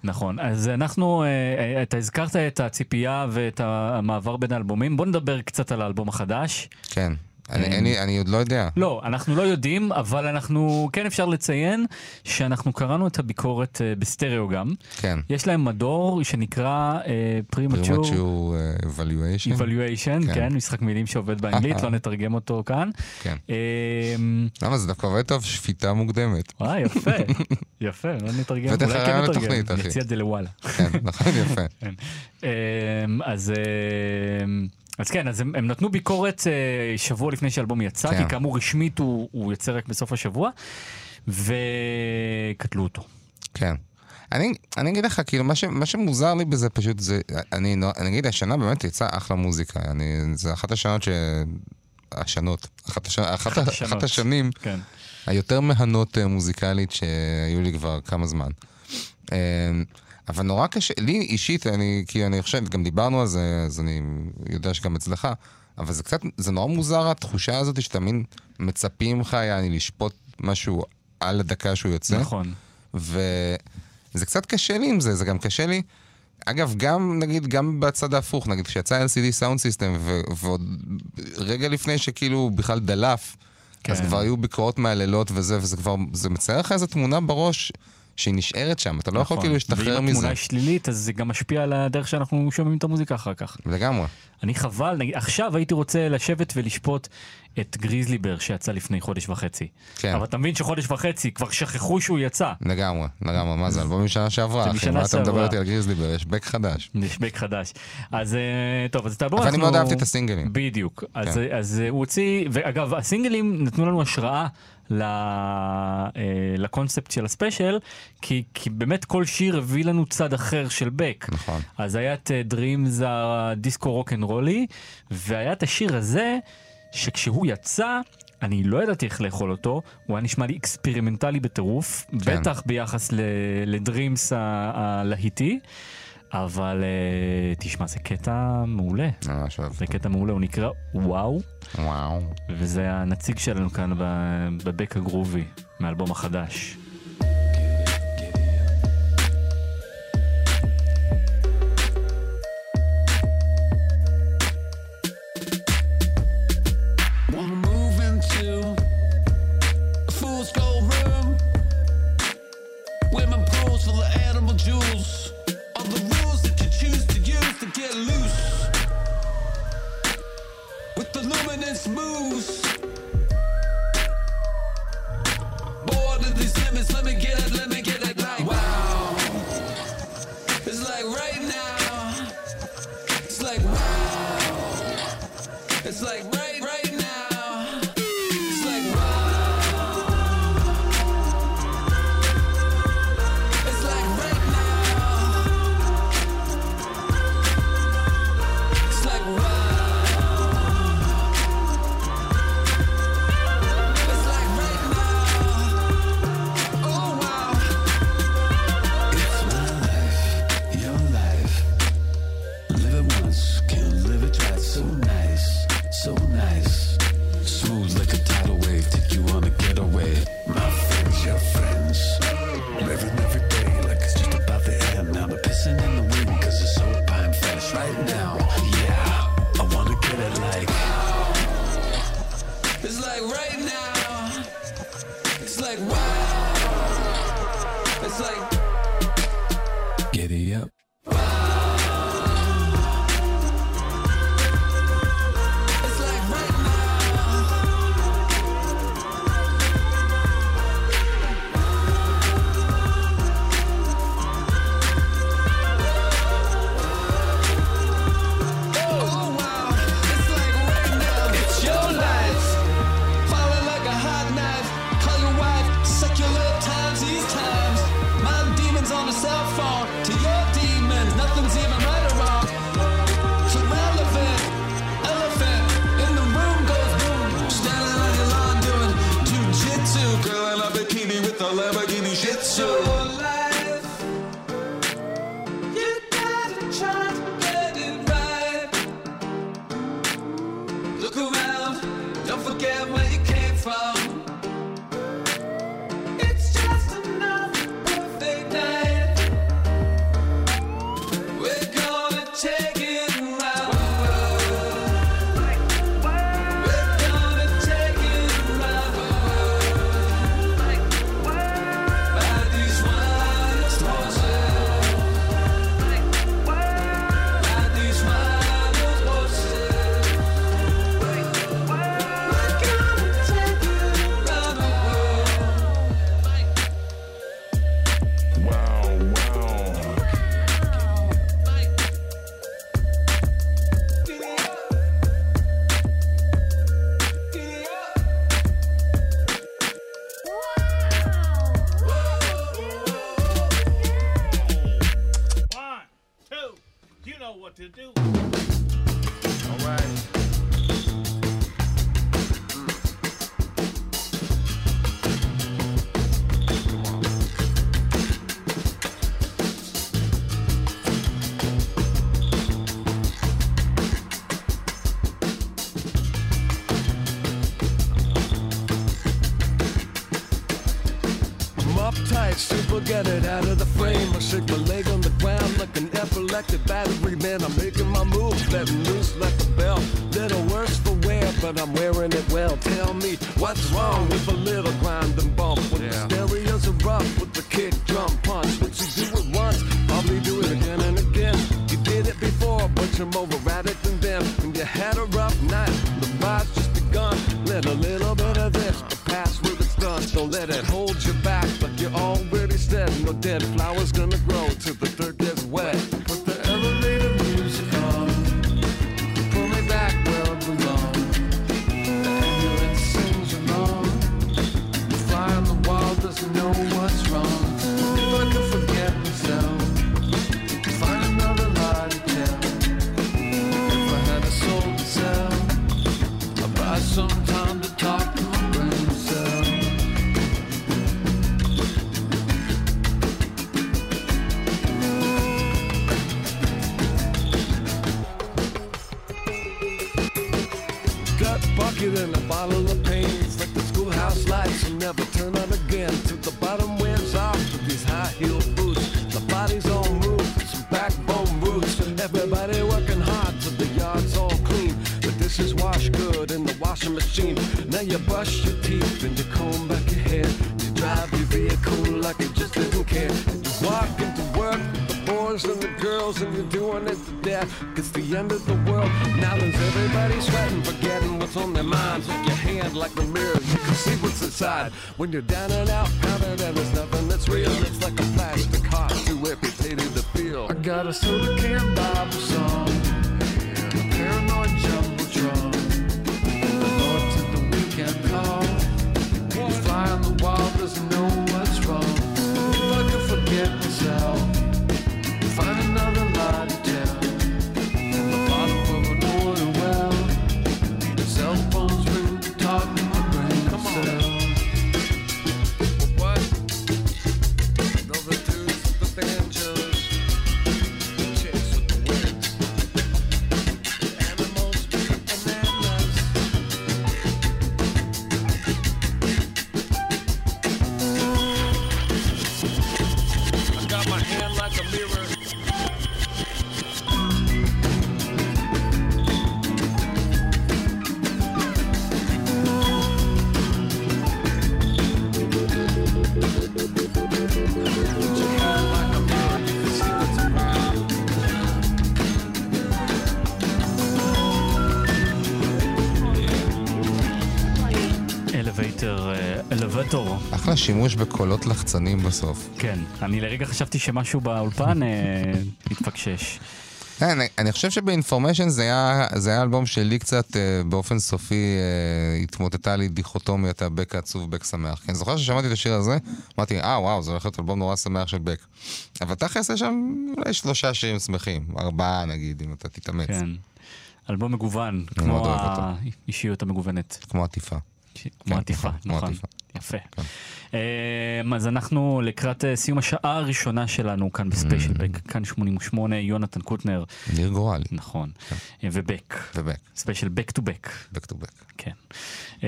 נכון, אז אנחנו, אה, אה, אתה הזכרת את הציפייה ואת המעבר בין האלבומים, בוא נדבר קצת על האלבום החדש. כן. אני, אה, אני, אני עוד לא יודע. לא, אנחנו לא יודעים, אבל אנחנו, כן אפשר לציין שאנחנו קראנו את הביקורת אה, בסטריאו גם. כן. יש להם מדור שנקרא פרימצ'ור פרימצ'ור evaluation. evaluation, כן. כן, משחק מילים שעובד באנגלית, לא נתרגם אותו כאן. כן. אמ, למה זה דווקא עובד טוב? שפיטה מוקדמת. וואי, יפה, יפה, לא נתרגם, בטח אולי היה כן לתוכנית, אחי. נציע את זה לוואלה. כן, נכון, יפה. אמ, אז אמ, אז כן, אז הם, הם נתנו ביקורת אה, שבוע לפני שהאלבום יצא, כן. כי כאמור רשמית הוא, הוא יוצא רק בסוף השבוע, וקטלו אותו. כן. אני, אני אגיד לך, כאילו, מה, ש, מה שמוזר לי בזה פשוט זה, אני, אני אגיד, השנה באמת יצאה אחלה מוזיקה. אני, זה אחת השנות ש... השנות. אחת, הש... אחת, אחת השנות. אחת השנים כן. היותר מהנות אה, מוזיקלית שהיו לי כבר כמה זמן. אבל נורא קשה, לי אישית, אני, כי אני חושב, גם דיברנו על זה, אז אני יודע שגם אצלך, אבל זה קצת, זה נורא מוזר התחושה הזאת שאתה מין מצפים לך, יעני, לשפוט משהו על הדקה שהוא יוצא. נכון. וזה קצת קשה לי עם זה, זה גם קשה לי. אגב, גם, נגיד, גם בצד ההפוך, נגיד, כשיצא LCD סאונד סיסטם, ועוד רגע לפני שכאילו הוא בכלל דלף, אז כן. כבר היו ביקורות מהלילות וזה, וזה כבר, זה מצייר לך איזו תמונה בראש שהיא נשארת שם, אתה לא יכול נכון. כאילו להשתחרר ואם מזה. התמונה היא שלילית, אז זה גם משפיע על הדרך שאנחנו שומעים את המוזיקה אחר כך. לגמרי. אני חבל, נגיד, עכשיו הייתי רוצה לשבת ולשפוט את גריזלי בר שיצא לפני חודש וחצי. כן. אבל אתה מבין שחודש וחצי, כבר שכחו שהוא יצא. לגמרי, לגמרי, מה זה, אלבום משנה שעברה, אחי, מה אתה מדבר. איתי על גריזליבר, יש בק חדש. יש בק חדש. אז אה, טוב, אז את האלבום אבל אני אנחנו- מאוד אהבתי את הסינגלים. בדיוק. אז, כן. אז אה, הוא הוציא, ואגב, הסינגלים נתנו לנו השראה אה, לקונספט של הספיישל, כי, כי באמת כל שיר הביא לנו צד אחר של בק. נכון. אז היה את Dreams הדיסקו רוק אנד רולי, והיה את השיר הזה, שכשהוא יצא, אני לא ידעתי איך לאכול אותו, הוא היה נשמע לי אקספרימנטלי בטירוף, כן. בטח ביחס לדרימס ה- הלהיטי, אבל אה, תשמע, זה קטע מעולה. ממש אוהב. זה קטע מעולה, הוא נקרא וואו, וואו. וזה הנציג שלנו כאן בבק הגרובי, מהאלבום החדש. Uptight, super get it out of the frame. I shake my leg on the ground like an epileptic battery man. I'm making my moves, letting loose like a bell. Little worse for wear, but I'm wearing it well. Tell me what's wrong with a little grind and bump. When the stereos are rough with the kick drum, punch. Once you do it once, probably do it again and again. You did it before, but you're more said fly down שימוש בקולות לחצנים בסוף. כן, אני לרגע חשבתי שמשהו באולפן אה, התפקשש. כן, אני, אני חושב שבאינפורמיישן זה היה, זה היה אלבום שלי קצת אה, באופן סופי אה, התמוטטה לי דיכוטומיית הבק העצוב, בק שמח. כי אני זוכר ששמעתי את השיר הזה, אמרתי, אה וואו, זה הולך להיות אלבום נורא שמח של בק. אבל תכלס יש שם אולי שלושה שירים שמחים, ארבעה נגיד, אם אתה תתאמץ. כן. אלבום מגוון, כמו. האישיות המגוונת. כמו עטיפה. כמו עטיפה, כמו נכון. יפה. אמ, אז אנחנו לקראת אה, סיום השעה הראשונה שלנו כאן בספיישל Mm. בק, כאן 88, יונתן קוטנר. ניר גורלי. נכון. אה, ובק. ובק. ספיישל back to back. back to back. כן. אמ,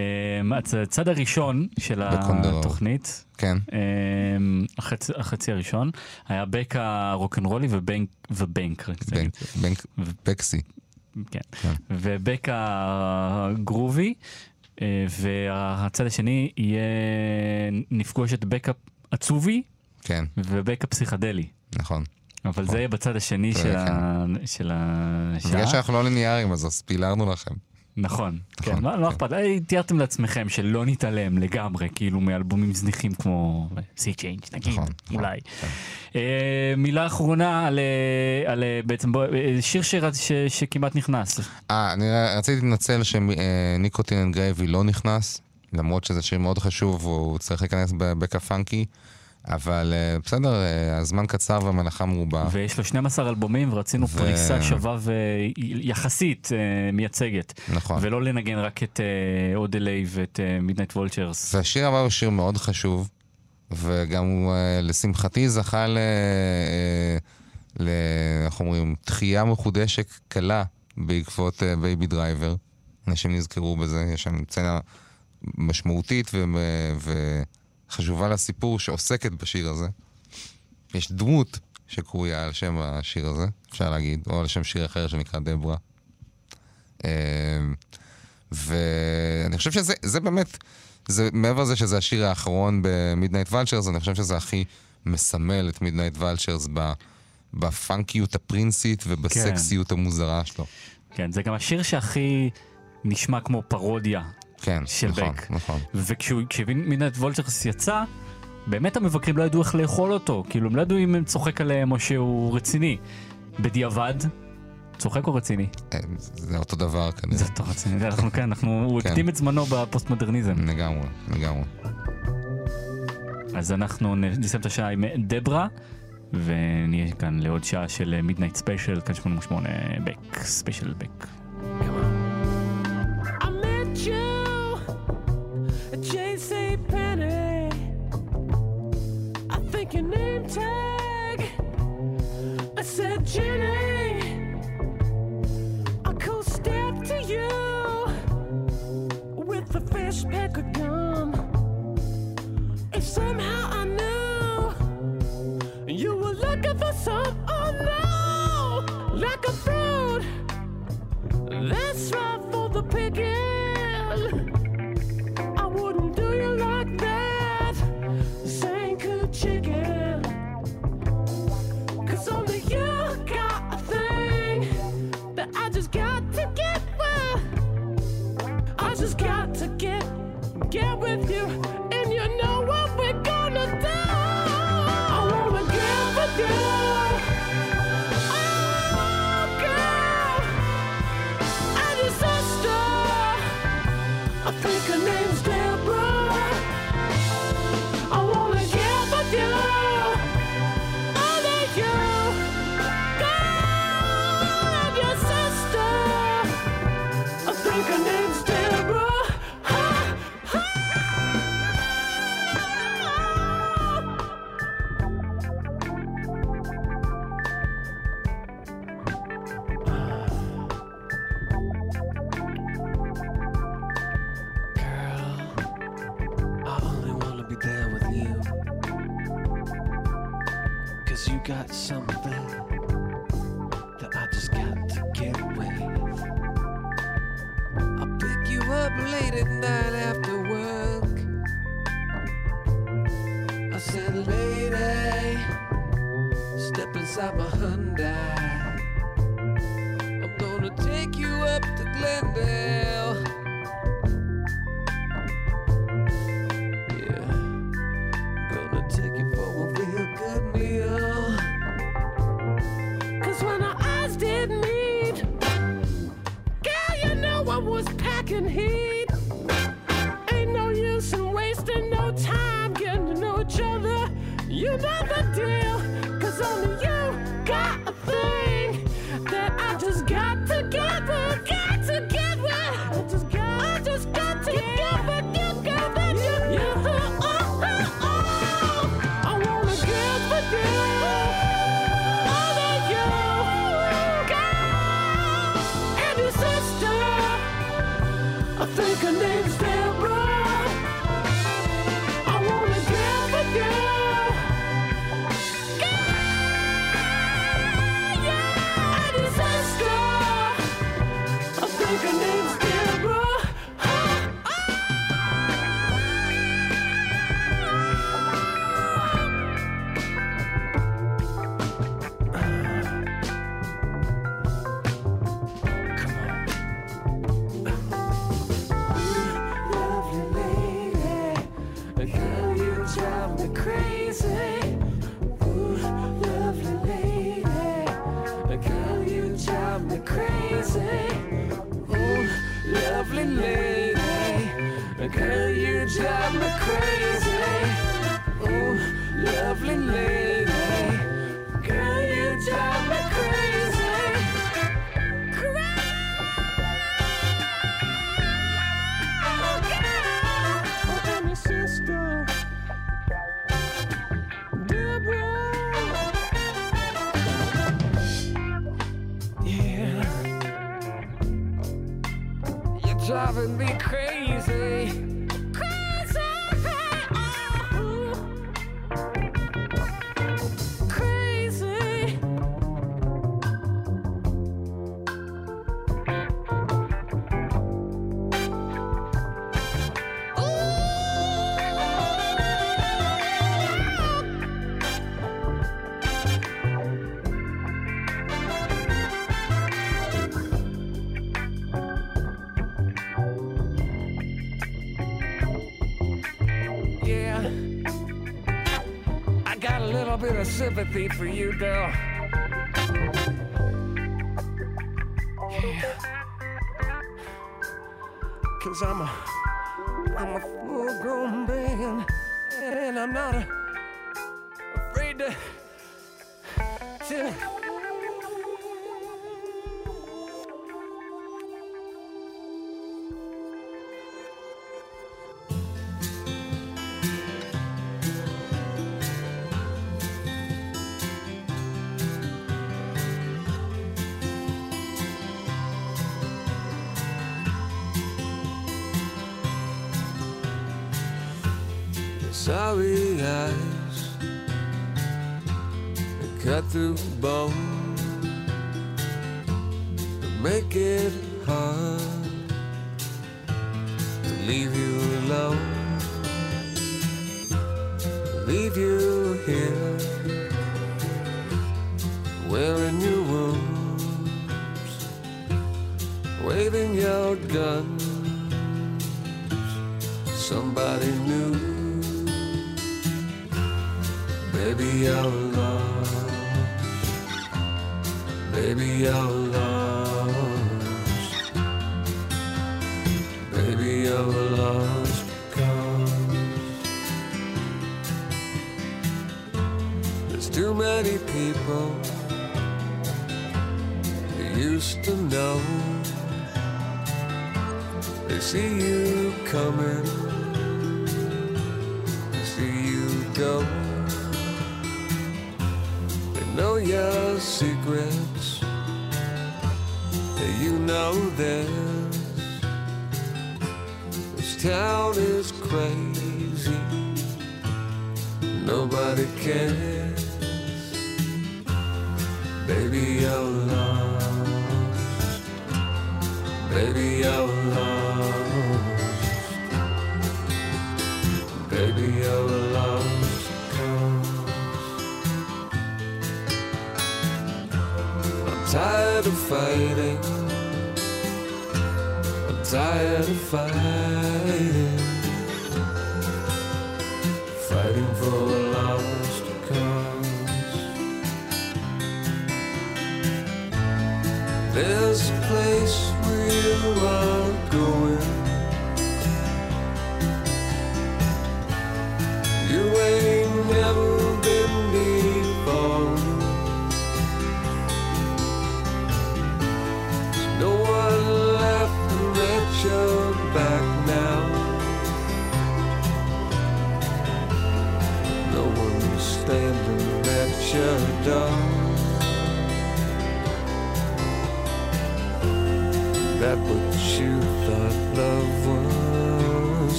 הצ- הצד הראשון של. התוכנית, כן. אמ, החצי- החצי הראשון, היה בק הרוקנרולי ובנק, ובנק, בנק, בנק, בקסי. כן. כן. ובק הגרובי, אה, והצד השני יהיה, נפגוש את בק העצובי כן, ובק הפסיכדלי. נכון. אבל זה יהיה בצד השני של כן. ה- של השעה. בגלל שאנחנו לא ליניאריים, אז ספילרנו לכם. נכון, כן, נכון, מה- לא כן. אכפת, אה, תיארתם לעצמכם שלא נתעלם לגמרי, כאילו מאלבומים זניחים כמו Sea Change נגיד, נכון, נכון, אולי. כן. אה, מילה אחרונה על, אה, על בעצם שיר שכמעט נכנס. אה, אני רציתי להתנצל ש Nicotine and Gravy לא נכנס, למרות שזה שיר מאוד חשוב, הוא צריך להיכנס בבק הפאנקי, אבל אה, בסדר, אה, הזמן קצר והמלאכה מרובה. ויש לו 12 אלבומים ורצינו ו- פריסה שווה ויחסית אה, מייצגת. נכון. ולא לנגן רק את Odelay ואת Midnite Vultures. והשיר הבא הוא שיר מאוד חשוב, וגם הוא, לשמחתי, זכה ל... ל... איך אומרים? תחייה מחודשת קלה בעקבות Baby Driver. אנשים נזכרו בזה, יש שם סצנה משמעותית ו... חשובה לסיפור שעוסקת בשיר הזה. יש דמות שקרויה על שם השיר הזה, אפשר להגיד, או על שם שיר אחר שנקרא Debra. אמ, ואני חושב שזה באמת, זה, מעבר לזה שזה השיר האחרון ב Midnite Vultures, אני חושב שזה הכי מסמל את Midnite Vultures בפאנקיות הפרינסית ובסקסיות כן. המוזרה שלו. כן, זה גם השיר שהכי נשמע כמו פרודיה כן, של נכון, בק. נכון. וכש Midnite Vultures יצא, באמת המבקרים לא ידעו איך לאכול אותו, כאילו הם לא ידעו אם הוא צוחק עליהם או שהוא רציני. בדיעבד, צוחק או רציני? אה, זה אותו דבר כנראה. זה אותו רציני, אנחנו כן, אנחנו, הוא כן. הקדים את זמנו בפוסט-מודרניזם. לגמרי, לגמרי. אז אנחנו נסיים את השעה עם דברה, ונהיה כאן לעוד שעה של Midnight Special, כאן 88 בק, ספיישל בק. fish, pick a gum. If somehow I knew you were looking for some, oh no, like a fruit. That's right. get with you. Sympathy for you, girl. Sorry eyes that cut through bone. That make it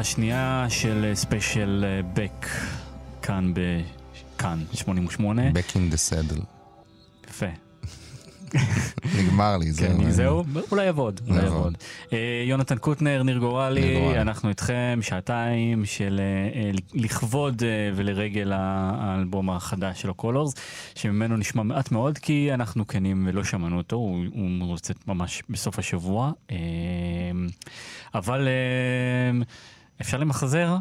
שעה שנייה של ספיישל אה, בק כאן ב... כאן, 88. Back in the saddle. יפה. נגמר לי, זהו. כן, זהו, אולי יעבוד, אולי יעבוד. אה, יונתן קוטנר, ניר גורלי. אנחנו איתכם שעתיים של אה, אה, לכבוד אה, ולרגל האלבום החדש של ה Colors, שממנו נשמע מעט מאוד, כי אנחנו כנים ולא שמענו אותו, הוא יוצא ממש בסוף השבוע. אה, אבל אה, אפשר למחזר,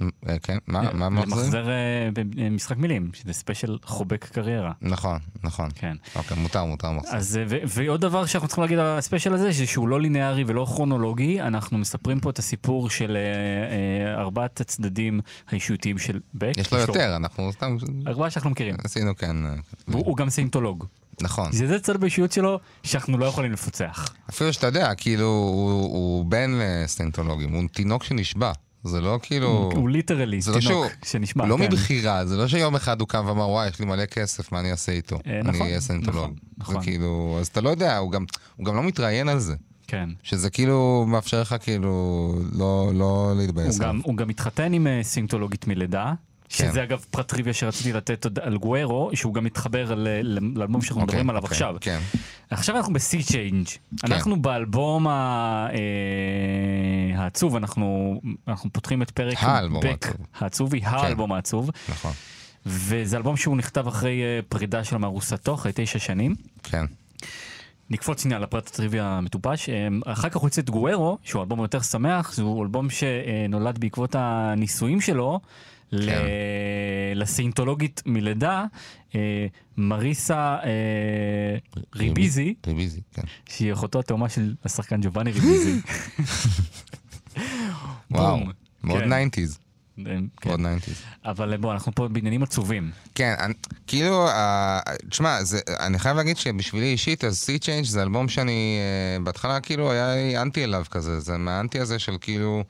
אה, כן, מה מה מחזיר? למחזר אה, במשחק מילים, שזה ספיישל חובק קריירה. נכון, נכון. כן. אוקיי, מותר, מותר מחזיר. אז ועוד דבר שאנחנו צריכים להגיד על הספיישל הזה, זה שהוא לא ליניארי ולא כרונולוגי, אנחנו מספרים פה את הסיפור של אה, אה, ארבעת הצדדים האישיותיים של בק. יש לו יותר, אנחנו סתם... ארבעה שאנחנו מכירים. עשינו כן. אה, הוא גם סיינטולוג. נכון. זה זה צד באישיות שלו שאנחנו לא יכולים לפצח. אפילו שאתה יודע, כאילו, הוא, הוא בן לסיינטולוגים, הוא תינוק שנשבה. זה לא כאילו... הוא- literally לא תינוק שהוא- שנשבה, לא כן. מבחירה, זה לא שיום אחד הוא קם ואמר, וואי, יש לי מלא כסף, מה אני אעשה איתו? אה, אני נכון, אהיה סיינטולוג. נכון, נכון. זה כאילו, אז אתה לא יודע, הוא גם, הוא גם לא מתראיין על זה. כן. שזה כאילו מאפשר לך כאילו לא, לא להתבאס. הוא גם, הוא גם התחתן עם אה, סיינטולוגית מלידה. כן. שזה אגב פרט טריוויה שרציתי לתת עוד על Guero, שהוא גם מתחבר לאלבום שאנחנו אוקיי, מדברים עליו אוקיי, עכשיו. כן. עכשיו אנחנו בשיא צ'יינג'. אנחנו באלבום ה- אה, העצוב, אנחנו אנחנו פותחים את פרק האלבום העצוב. האלבום העצוב. נכון. וזה אלבום שהוא נכתב אחרי אה, פרידה שלו מארוסתו, אחרי תשע שנים. כן. נקפוץ שנייה לפרט הטריוויה המטופש. אה, אחר כך הוא יוצא את גוארו, שהוא אלבום יותר שמח, שהוא אלבום שנולד בעקבות הנישואים שלו. ל- כן. לסינטולוגית מלידה, אה, מריסה אה, ריביזי, ריביזי, כן. שהיא אחותו התאומה של השחקן ג'ובאני ריביזי. וואו. מאוד כן. 90's. אה, כן. מאוד 90's. אבל בוא, אנחנו פה בעניינים עצובים. כן, אני, כאילו, אה, תשמע, זה, אני חייב להגיד שבשבילי אישית, אז Sea Change זה אלבום שאני, אה, בהתחלה כאילו היה לי אנטי אליו כזה, זה מהאנטי הזה של כאילו,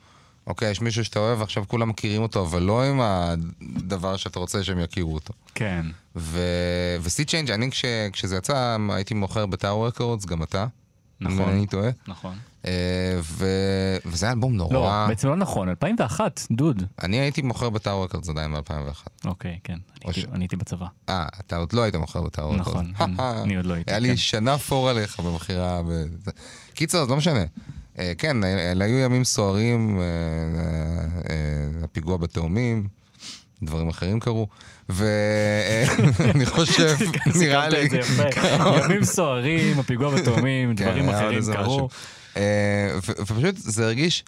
אוקיי, יש מישהו שאתה אוהב, עכשיו כולם מכירים אותו, אבל לא עם הדבר שאתה רוצה שהם יכירו אותו. כן. ו... ו-Sea Change, אני כש... כשזה יצא, הייתי מוכר בטאור רקורדס, גם אתה. נכון. אני טועה. נכון. אה, ו... וזה היה אלבום נורא. לא, בעצם לא נכון, 2001, דוד. אני הייתי מוכר בטאור רקורדס עדיין ב-2001. אוקיי, כן, אני הייתי- בצבא. אה, אתה עוד לא היית מוכר בטאור רקורדס. נכון, אני- עוד לא הייתי, היה לי כן. שנה פור עליך במכירה. קיצר, אז לא משנה. אה, כן, אלה היו ימים סוערים, אה, אה, אה, הפיגוע בתאומים, דברים אחרים קרו, ואני חושב, נראה סיכמת לי... יפה. ימים סוערים, הפיגוע בתאומים, כן, דברים אחרים קרו. אה, ופשוט זה הרגיש,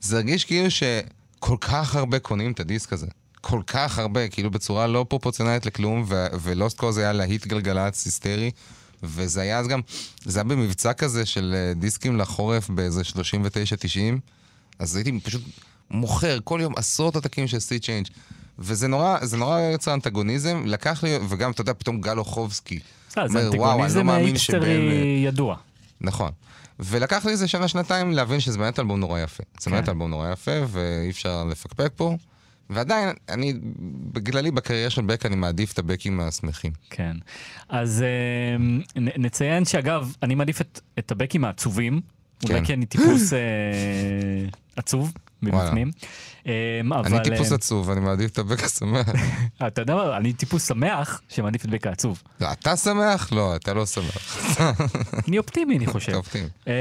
זה הרגיש כאילו שכל כך הרבה קונים את הדיסק הזה. כל כך הרבה, כאילו בצורה לא פרופורציונלית לכלום, ולוסט קוז היה להיט גלגלצ היסטרי, וזה היה אז גם, זה היה במבצע כזה של אה, דיסקים לחורף באיזה 39-90, אז הייתי פשוט מוכר כל יום עשרות עותקים של Sea Change. וזה נורא, זה נורא יוצר אנטגוניזם, לקח לי, וגם, אתה יודע, פתאום גל אוחובסקי. בסדר, זה אומר, "וואו, אני לא אנטגוניזם אה, ידוע. נכון. ולקח לי איזה שנה-שנתיים להבין שזה באמת אלבום נורא יפה. זה כן. באמת אלבום נורא יפה, ואי אפשר לפקפק פה. ועדיין, אני, בכללי, בקריירה של בק, אני מעדיף את הבקים השמחים. כן. אז אה, נ- נציין שאגב, אני מעדיף את- את הבקים העצובים. אולי כן. כי אני טיפוס אה, עצוב מבפנים. אבל... אני טיפוס אה, עצוב, אני מעדיף את הבק השמח. אתה יודע מה, אני טיפוס שמח שמעדיף את בק העצוב. לא, אתה שמח? לא, אתה לא שמח. אני אופטימי, אני חושב. אתה אופטימי. אמ,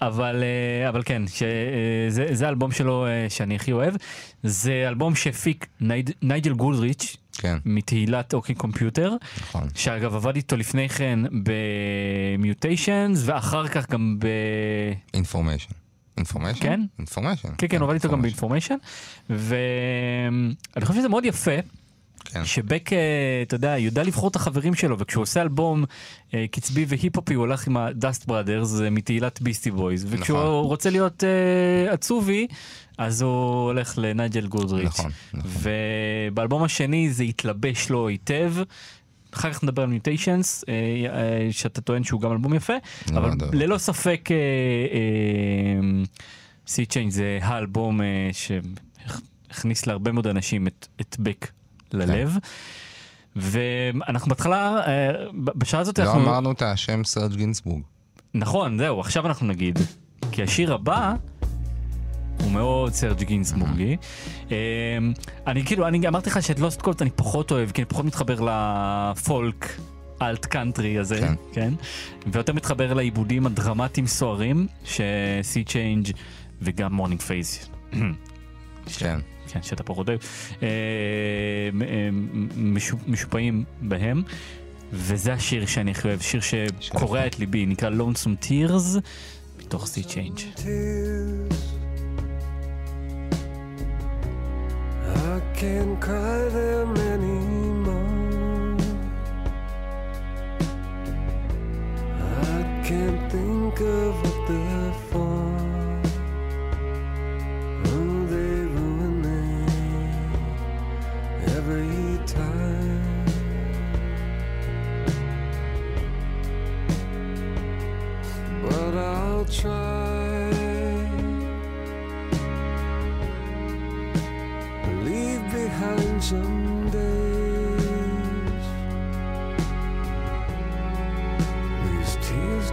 אבל, אה, אבל כן, שזה, זה האלבום שלו אה, שאני הכי אוהב. זה אלבום שהפיק נייג'ל גולדריץ', כן. מתהילת אוקי קומפיוטר, נכון. שאגב עבד איתו לפני כן ב Mutations, ואחר כך גם ב... Information. Information? כן? Information. כן, כן, הוא עבד איתו גם ב Information, ואני חושב שזה מאוד יפה. כן. שבק, אה, אתה יודע, יודע לבחור את החברים שלו, וכשהוא עושה אלבום אה, קצבי והיפ-הופי, הוא הולך עם הדאסט בראדרס מתהילת ביסטי בויז, וכשהוא נכון. רוצה להיות אה, עצובי, אז הוא הולך לנייג'ל גולדריץ'. נכון, נכון. ובאלבום השני זה התלבש לו היטב. אחר כך נדבר על Mutations, שאתה טוען שהוא גם אלבום יפה, מאוד אבל. ללא ספק סי צ'יינג זה האלבום אה, שהכניס להרבה מאוד אנשים את, בק ללב. כן. ואנחנו בהתחלה, אה, בשעה הזאת לא אנחנו... אמרנו את השם סרג' גינסבורג. נכון, זהו, עכשיו אנחנו נגיד. כי השיר הבא הוא מאוד סרג' גינסבורגי. אה, אני כאילו, אני אמרתי לך שאת Lost Cause אני פחות אוהב, כי אני פחות מתחבר לפולק. alt country הזה, כן. כן? ויותר מתחבר לעיבודים הדרמטיים סוערים, ש Sea Change וגם Morning Phase. כן. כן, שאתה פחות אוהב, מ- אה, משו- משופעים בהם. וזה השיר שאני הכי אוהב, שיר שקורע את ליבי, נקרא Lonesome Tears, מתוך Sea Change. tears. I can't cry them anymore. I can't think of what they're for. Oh, they ruin me every time. But I'll try.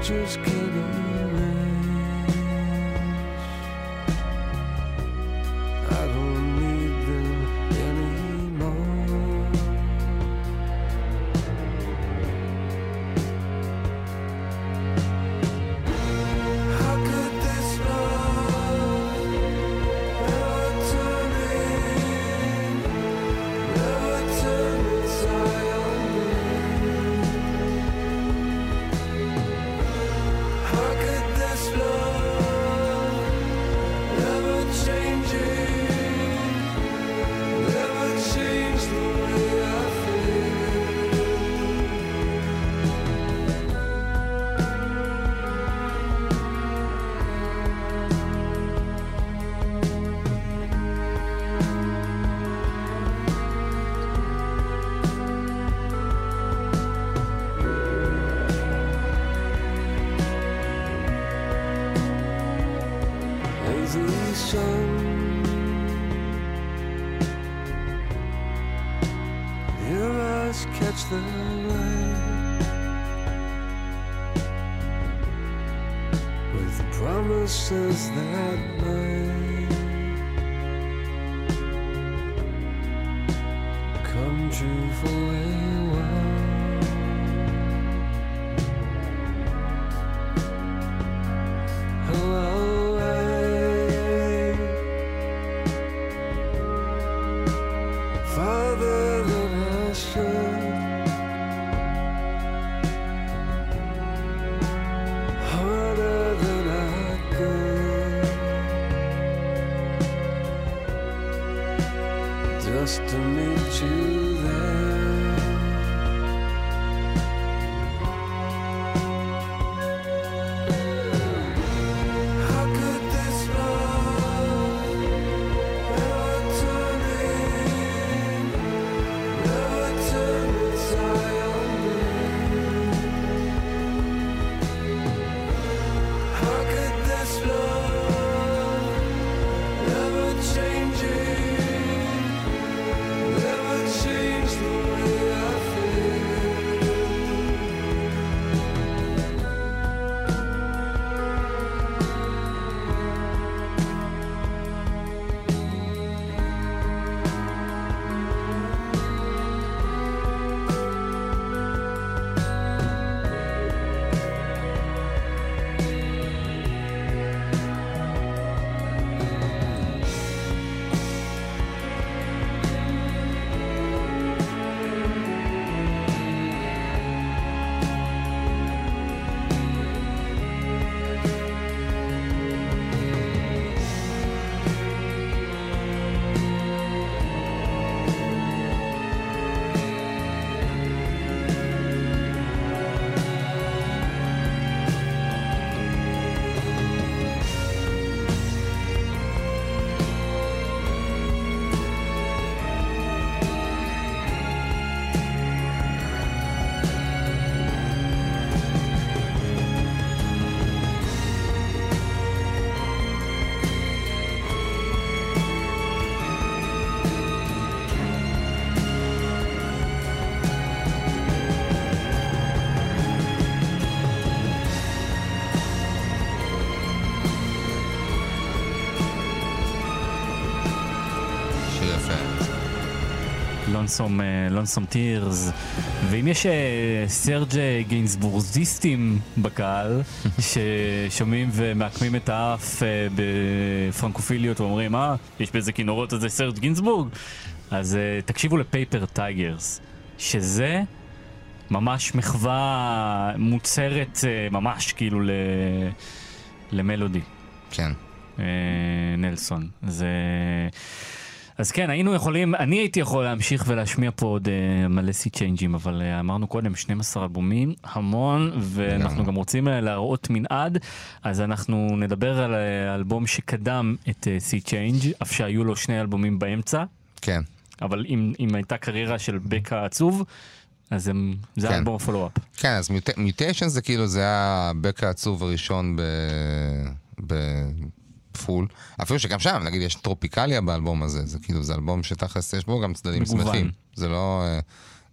Just 是否为 Lonesome, Lonesome Tears, ואם יש אה, סרג' גינסבורגיסטים בקהל ששומעים ומעקמים את האף אה, בפרנקופיליות ואומרים, אה, יש באיזה כינורות הזה סרג' גינסבורג, אז אה, תקשיבו ל Paper Tiger, שזה ממש מחווה מוצהרת אה, ממש כאילו ל... למלודי. כן. נלסון. זה... אז כן, היינו יכולים, אני הייתי יכול להמשיך ולהשמיע פה עוד אה, מלא Sea Change ים, אבל אה, אמרנו קודם 12 אלבומים, המון, ואנחנו. גם רוצים אה, להראות מנעד, אז אנחנו נדבר על אה, האלבום שקדם את Sea Change, אף שהיו לו שני אלבומים באמצע, כן. אבל אם, אם הייתה קריירה של בק עצוב, אז הם, זה כן. האלבום ה follow-up. כן, אז Mutations זה כאילו, זה היה הבק העצוב הראשון ב... ב full. אפילו שגם שם, נגיד, יש Tropicalia באלבום הזה, זה כאילו, זה אלבום שתכלס יש בו גם צדדים מגוון. שמחים. זה לא... אה,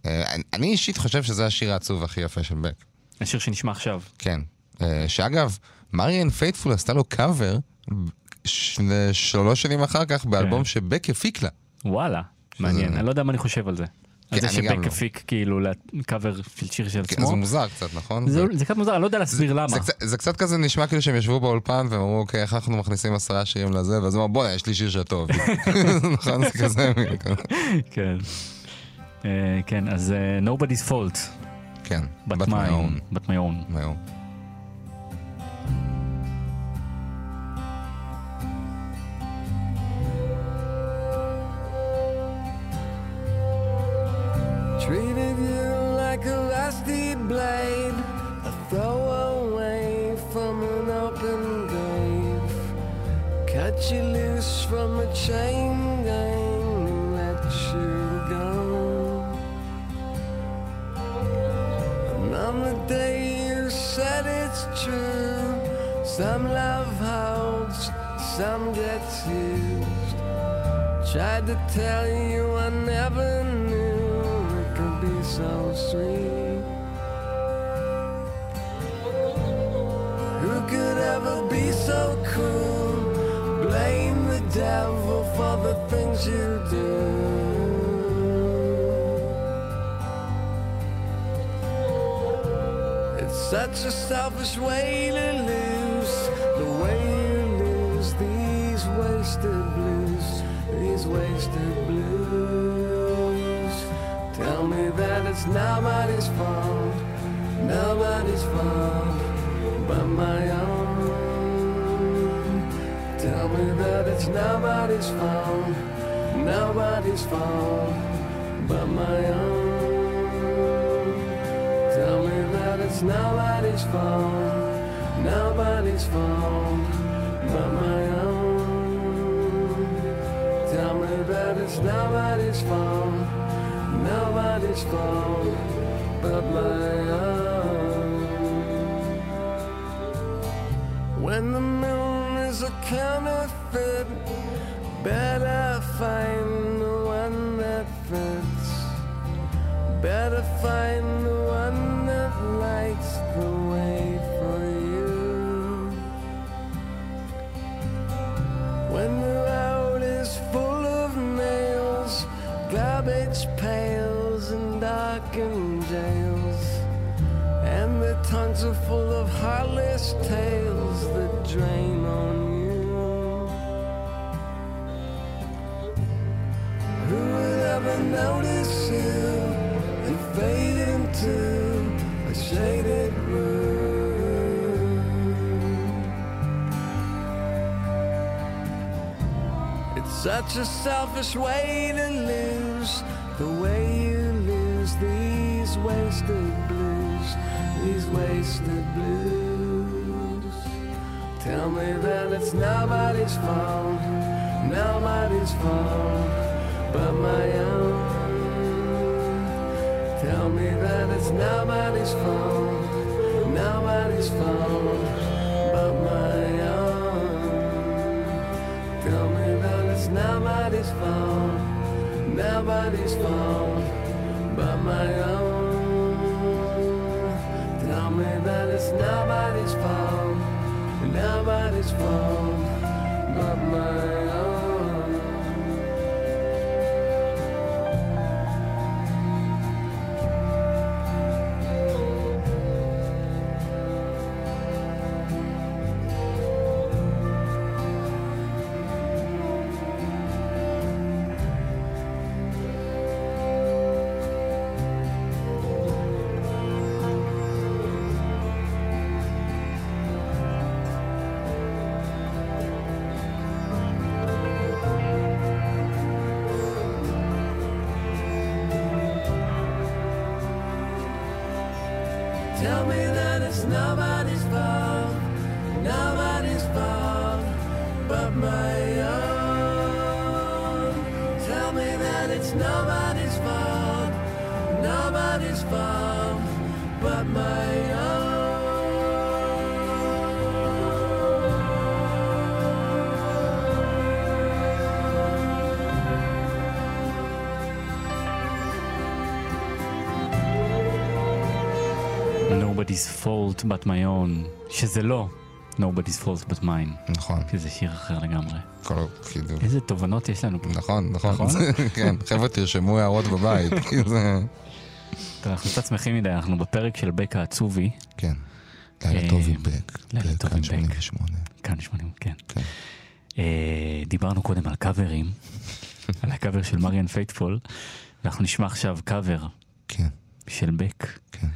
אה, אני- אישית חושב שזה השיר העצוב הכי יפה של בק. השיר שנשמע עכשיו. כן. אה, שאגב, מריאן פייטפול עשתה לו קאבר שלוש שנים אחר כך באלבום שבק הפיק לה. וואלה, מעניין, אני לא יודע מה אני חושב על זה. על זה שבק לא. הפיק כאילו לקאבר של שיר של כן, עצמו. זה מוזר קצת, נכון? זה זה קצת מוזר, אני לא יודע להסביר למה. זה, קצת- זה קצת כזה נשמע כאילו שהם ישבו באולפן והם אמרו, אוקיי, איך אנחנו מכניסים עשרה שירים לזה? ואז הוא אמר, בוא'נה, יש לי שיר שטוב. נכון? זה כזה. כן. אה, כן, אז אה, nobody's fault, כן. but But my own. but my own. From a chain gang let you go. And on the day you said it's true, some love holds, some gets used. Tried to tell you I never knew it could be so sweet. Who could ever be so cruel? Blame devil for the things you do. It's such a selfish way to lose, the way you lose these wasted blues, these wasted blues. Tell me that it's nobody's fault, nobody's fault but my own. Tell me that it's nobody's fault, nobody's fault but my own. Tell me that it's nobody's fault, nobody's fault but my own. Tell me that it's nobody's fault, nobody's fault but my own. When the counterfeit, better find the one that fits. Better find the one that lights the way for you. When the road is full of nails, garbage pails, and darkened jails, and the tongues are full of heartless tales that drain on such a selfish way to lose, the way you lose these wasted blues, these wasted blues. Tell me that it's nobody's fault, nobody's fault but my own. Tell me that it's nobody's fault, nobody's fault nobody's fault, nobody's fault but my own. Tell me that it's nobody's fault, nobody's fault but my own. Nobody's fault but my own, שזה לא Nobody's fault but mine. נכון. כי זה שיר אחר לגמרי. כל, כאילו, איזה תובנות יש לנו פה. נכון, נכון. נכון? כן, חבר'ה, תרשמו הערות בבית. זה... טוב, אנחנו קצת שמחים מדי, אנחנו בפרק של בק העצובי. כן. לילה טוב עם בק. לילה טוב כאן עם בק. 88. כאן 80, כן. כן. אה, דיברנו קודם על קאברים, על הקאבר של מריאן פייטפול, ואנחנו נשמע עכשיו קאבר כן. של בק, כן.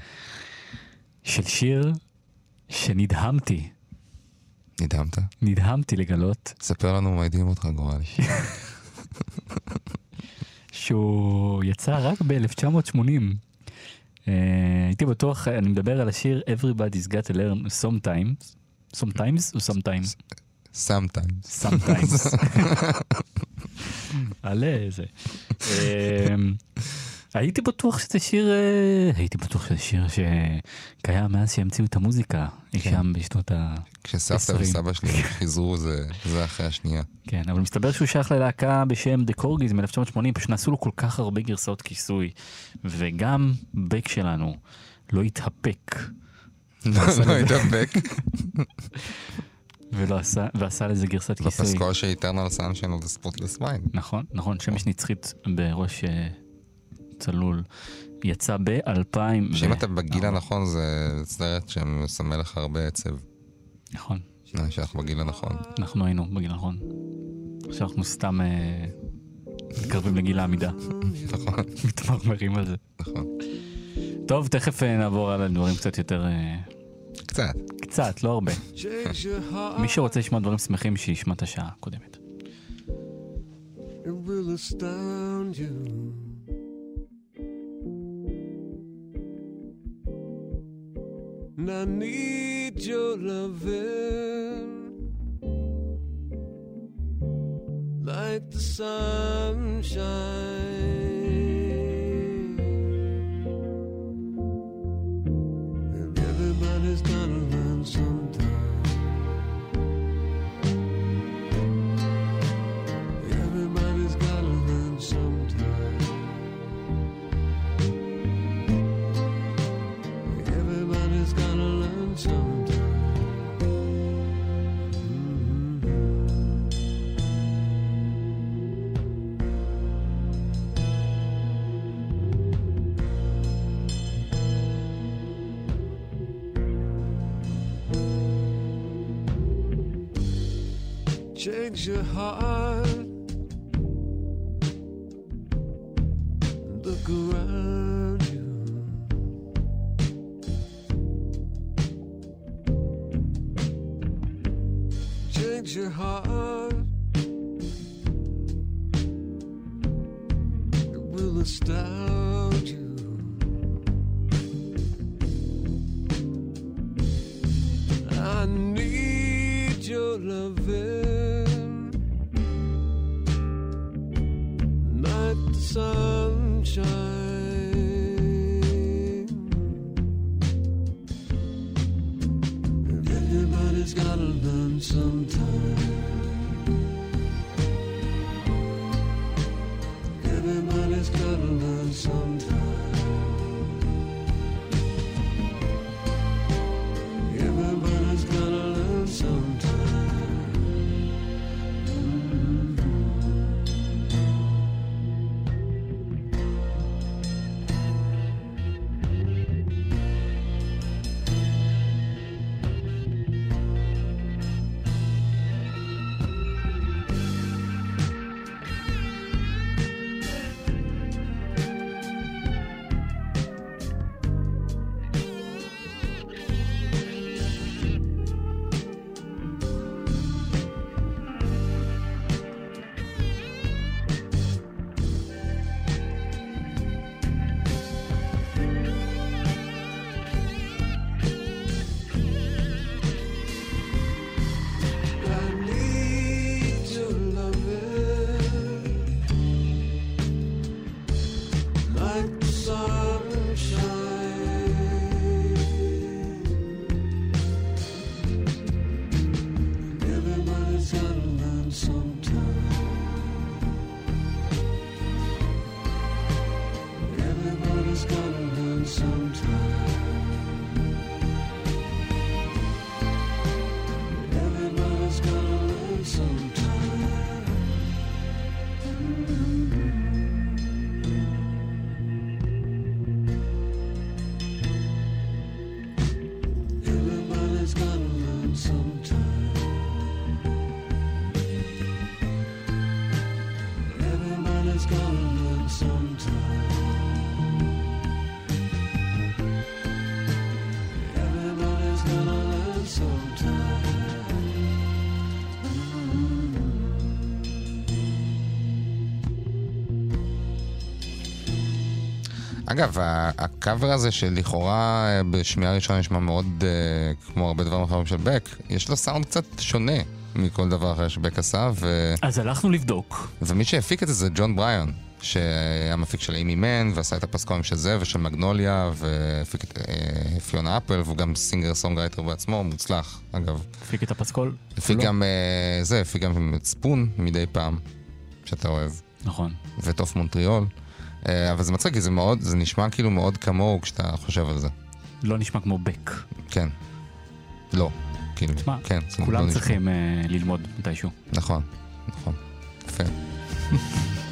של שיר שנדהמתי, נדהמת? נדהמתי לגלות ספר לנו מה הדהים אותך, גורל. שהוא יצא רק ב-1980. Uh, הייתי בטוח, אני מדבר על השיר Everybody's got to learn sometimes, sometimes או sometimes? Sometimes. sometimes. עלה איזה. הייתי בטוח שזה שיר, אה, הייתי בטוח שזה שיר שקיים מאז שהמציאו את המוזיקה, אי כן. שם בשנות ה... כשסבתא 20. וסבא שלי חיזרו זה זה אחרי השנייה. כן, אבל מסתבר שהוא שייך ללהקה בשם The Corgis מ-1980, פשוט נעשו לו כל כך הרבה גרסאות כיסוי, וגם בק שלנו לא התאפק. לא התאפק. ולא עשה, ועשה לזה גרסת כיסוי. בפסקול של איטרנל סאנשיין of the Spotless Mind. נכון, נכון, שמש נצחית בראש אה, צלול. יצא ב-2000. שאם אתה בגיל הנכון זה סרט שמסמל לך הרבה עצב. נכון. נראה שאנחנו בגיל הנכון. אנחנו היינו בגיל הנכון. עכשיו אנחנו סתם אה, מתקרבים לגיל העמידה. נכון. מתמרמרים על זה. נכון. טוב, תכף אה, נעבור על הדברים קצת יותר... אה, קצת. קצת, לא הרבה. מי שרוצה לשמוע דברים שמחים, שישמע את השעה הקודמת. It will astound you. And I need your loving like the sunshine. And everybody's gotta learn sometime. Your heart. אגב, הקאבר הזה שלכאורה אה, בשמיעה ראשונה נשמע מאוד אה, כמו הרבה דברים אחרים של בק, יש לו סאונד קצת שונה מכל דבר אחר שבק עשה, ו... אז הלכנו לבדוק. ומי שהפיק את זה זה ג'ון בריון, שהיה מפיק של אימי מן, ועשה את הפסקולים של זה ושל מגנוליה, והפיק את אה, פיונה אפל, והוא גם singer songwriter בעצמו, מוצלח, אגב. הפיק את הפסקול? הפיק כולו? גם, אה, זה, הפיק גם את ספון מדי פעם, שאתה אוהב. נכון. וטוף מונטריאול. אה, אבל זה מצחיק, כי זה מאוד, זה נשמע כאילו מאוד כמוהו כשאתה חושב על זה. לא נשמע כמו בק. כן. לא. כאילו, תשמע, כן, זה לא כולם נשמע. צריכים אה, ללמוד מתישהו. נכון, נכון. יפה.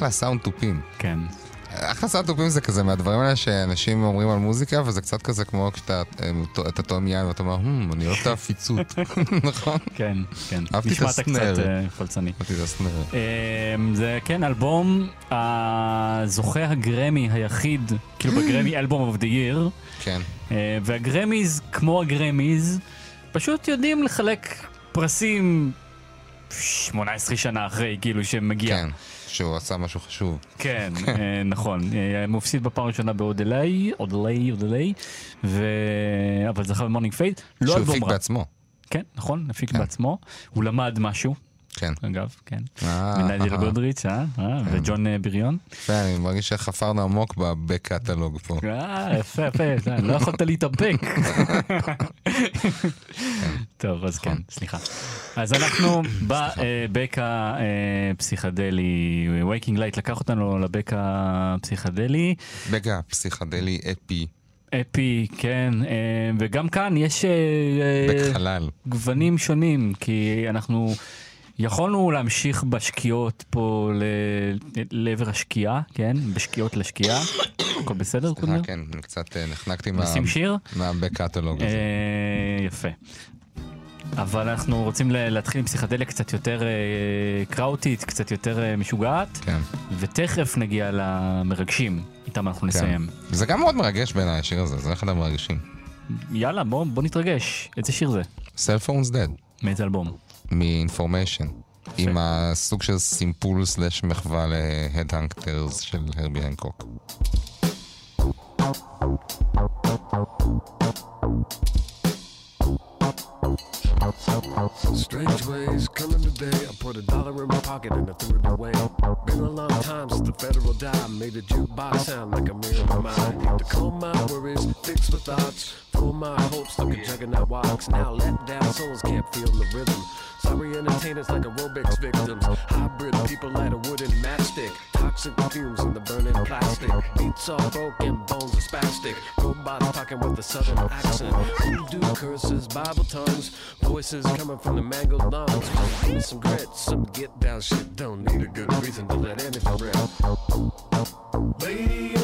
אחלה סאונד תופים. כן. אחלה סאונד תופים זה כזה מהדברים האלה שאנשים אומרים על מוזיקה, וזה קצת כזה כמו כשאתה אה, אתה טועם יין ואתה אומר, "Hmm, אני אוהב את העפיצות, נכון? כן, כן. אהבתי את נשמעת ה snare. קצת אה, פלצני. אהבתי את ה snare. אמ, זה כן אלבום הזוכה הגרמי היחיד, כאילו בגרמי album of the year, כן. והגרמיז כמו הגרמיז פשוט יודעים לחלק פרסים 18 שנה אחרי כאילו שמגיע. כן, שהוא עשה משהו חשוב. כן, אה, נכון. אה, הוא הפסיד בפעם הראשונה ב Odelay, Odelay, Odelay, ו... אבל זכה ב Morning Phase. לא שהוא הפיק. בעצמו. כן, נכון, הפיק כן. בעצמו. הוא למד משהו, כן. אגב, כן. אה, נייג'ל אה, גודריץ', אה? אה? וג'ון אה, בריון. יפה, אני מרגיש שחפרנו עמוק ב back catalog פה. אה, יפה, יפה, לא יכולת להתאפק. טוב, אז כן, סליחה. אז אנחנו בבק הפסיכדלי, ו Waking Light לקח אותנו לבק הפסיכדלי. בק הפסיכדלי אפי. אפי, כן, אה, וגם כאן יש אה, בק אה, חלל. גוונים שונים, כי אנחנו יכולנו להמשיך בשקיעות פה ל- לעבר השקיעה, כן? בשקיעות לשקיעה. הכל בסדר, סליחה, קוטנר? כן, קצת אה, נחנקתי מה- נשים שיר? מהבק-קטלוג הזה. אה, יפה. אבל אנחנו רוצים להתחיל עם פסיכדליה קצת יותר אה, קראוטית, קצת יותר משוגעת, כן. ותכף נגיע למרגשים, איתם אנחנו נסיים. כן. זה גם מאוד מרגש בעיניי השיר הזה, זה אחד המרגשים. יאללה, בוא, בוא נתרגש. איזה שיר זה? Cell phone's dead, מאיזה אלבום? מ-Information. עם הסוג של סימפול סלאש מחווה להדהנקטרס של הרבי הנקוק. Strange ways coming today. I put a dollar in my pocket and I threw it away. Been a long time since the federal dime made a jukebox sound like a mirror of mine. To calm my worries, fix my thoughts, pull my hopes like a juggernaut walks. Now let down souls can't feel the rhythm. Sorry entertainers like aerobics victims. Hybrid people light a wooden matchstick. Toxic fumes in the burning plastic. Beats all broken, bones are spastic. Robots talking with a southern accent. Voodoo curses, Bible tongues. Voices coming from the mangled lungs. Me some grit, some get down shit. Don't need a good reason to let anything rip. Radio's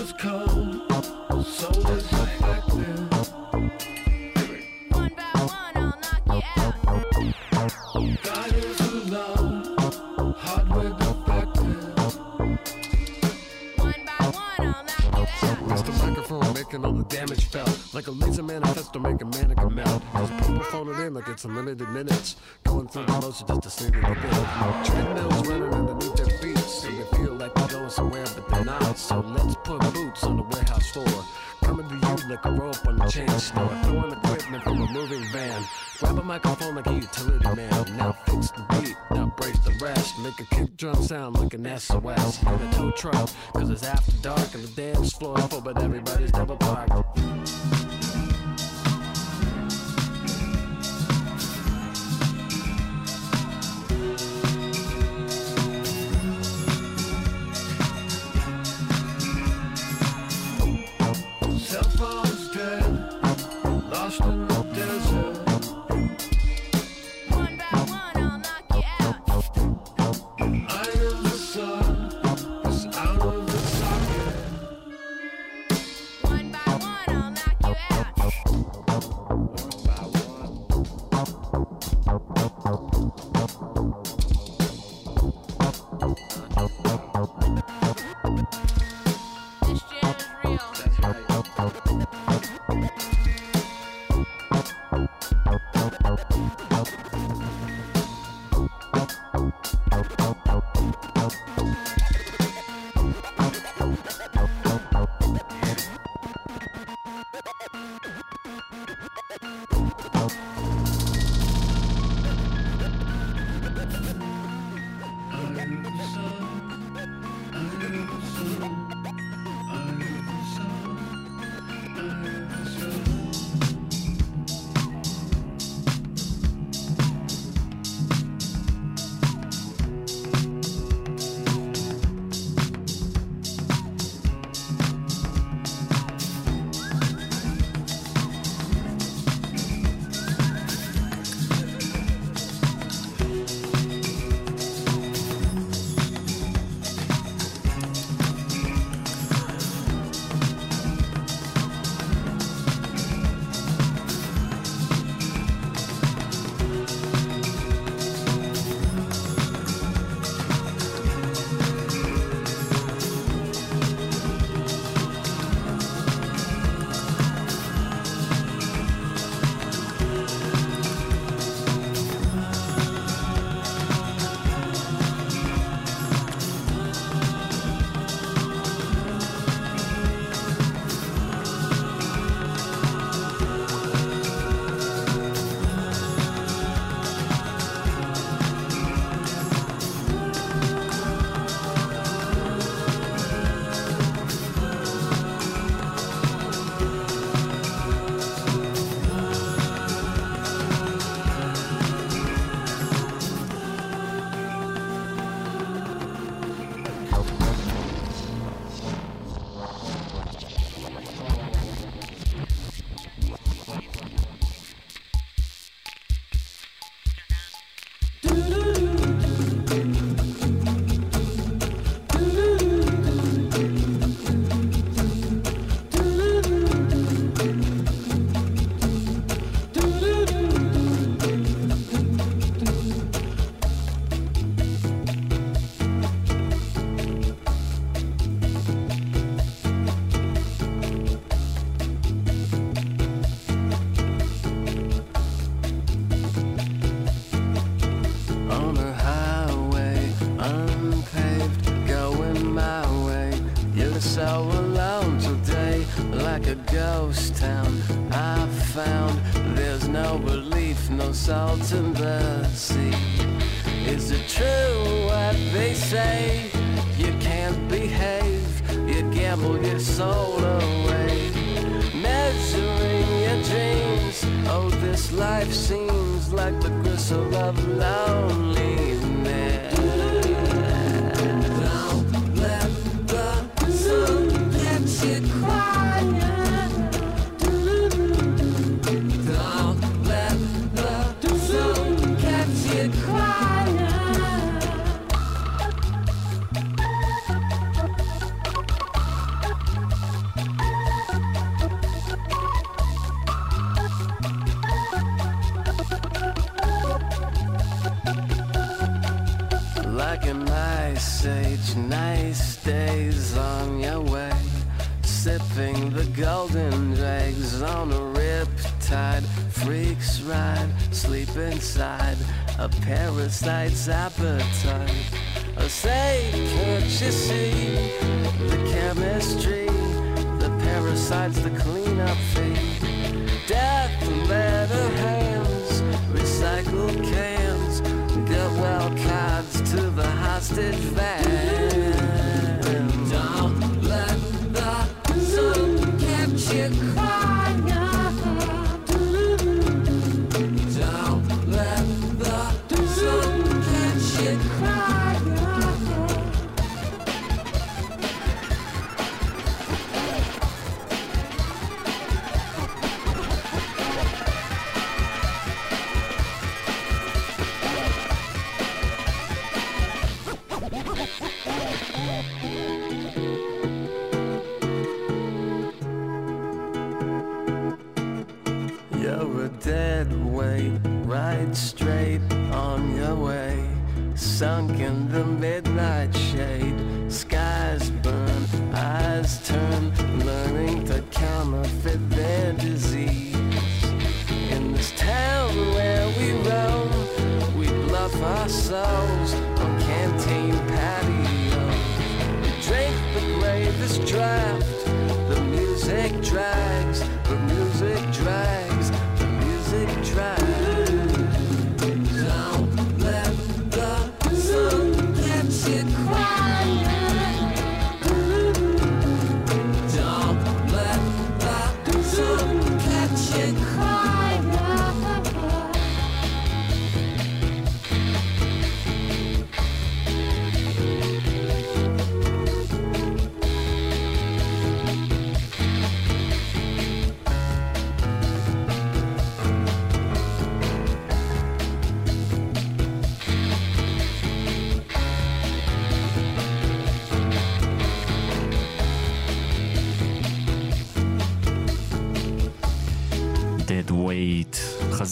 Like a laser manifesto making mannequin melt. Just phone it in like it's unlimited minutes. Going through the motion just to see the bit. Treadmills running underneath their beats. And they feel like they're going somewhere, but they're not. So let's put boots on the warehouse floor. Coming to you like a rope on a chain store. Throwing equipment from a moving van. Grab a microphone like a utility man. Now fix the beat, now brace the rest. Make a kick drum sound like an SOS. In a tow truck, cause it's after dark and the dance floor full, but everybody's double parked.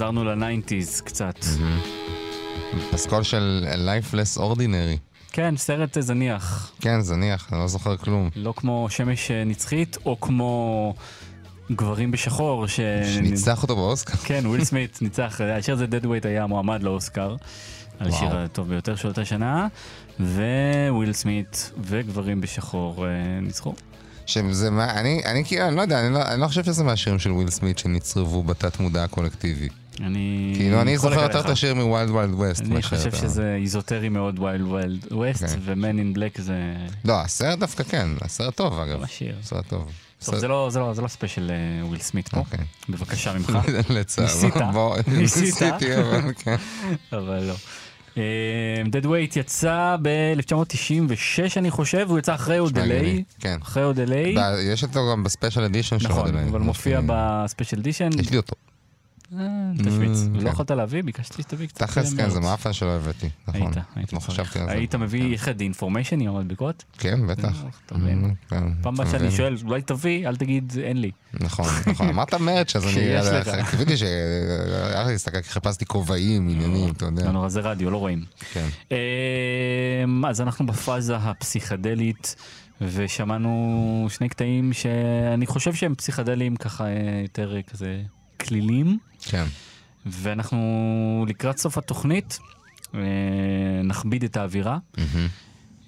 חזרנו לניינטיז קצת. פסקול של Life Less Ordinary. כן, סרט זניח. כן, זניח, אני לא זוכר כלום. לא כמו שמש נצחית, או כמו גברים בשחור. ש... שניצח אותו באוסקר. כן, וויל סמית ניצח, השיר הזה Deadweight היה מועמד לאוסקר. על. השיר הטוב ביותר של אותה שנה, וויל סמית וגברים בשחור אה, ניצחו. שזה מה, אני, אני כאילו, אני לא יודע, אני לא, אני לא חושב שזה מהשירים של וויל סמית שנצרבו בתת מודע הקולקטיבי. אני... כאילו, אני זוכר יותר. את השיר מ Wild Wild West. אני חושב שזה איזוטרי מאוד Wild Wild West. ו Men in Black זה... לא, הסרט דווקא כן, הסרט טוב אגב. השיר. הסרט טוב. טוב, זה לא, זה לא, זה לא ספיישל אה, וויל סמית פה. אוקיי. בבקשה ממך. לצער. ניסית. ניסיתי, אבל כן. אבל לא. דד ווייט יצא ב-1996 אני חושב, הוא יצא אחרי עוד. הגיוני, כן. אחרי Odelay. ב- יש אותו גם בספיישל אדישן של נכון, עוד אבל מופיע בספיישל אדישן. יש לי אותו. תשוויץ. Mm, לא כן. יכולת להביא? ביקשתי שתביא קצת. תכלס אה, כן, זה. מאפן שלא הבאתי. נכון. היית, היית לא על זה. היית מביא, לך את אינפורמיישן עם המדבקות? כן, בטח. מבין. Mm, כן, פעם הבאה שאני. שואל, אולי תביא, אל תגיד אין לי. נכון, נכון. אמרת מרץ', אז אני... קיוויתי ש... חיפשתי כובעים, עניינים, אתה יודע. לא נורא, זה רדיו, לא רואים. כן. אמ, אז אנחנו בפאזה הפסיכדלית, ושמענו שני קטעים שאני חושב שהם פסיכדליים ככה אה, יותר אה, כזה קלילים, כן. ואנחנו לקראת סוף התוכנית אה, נכביד את האווירה.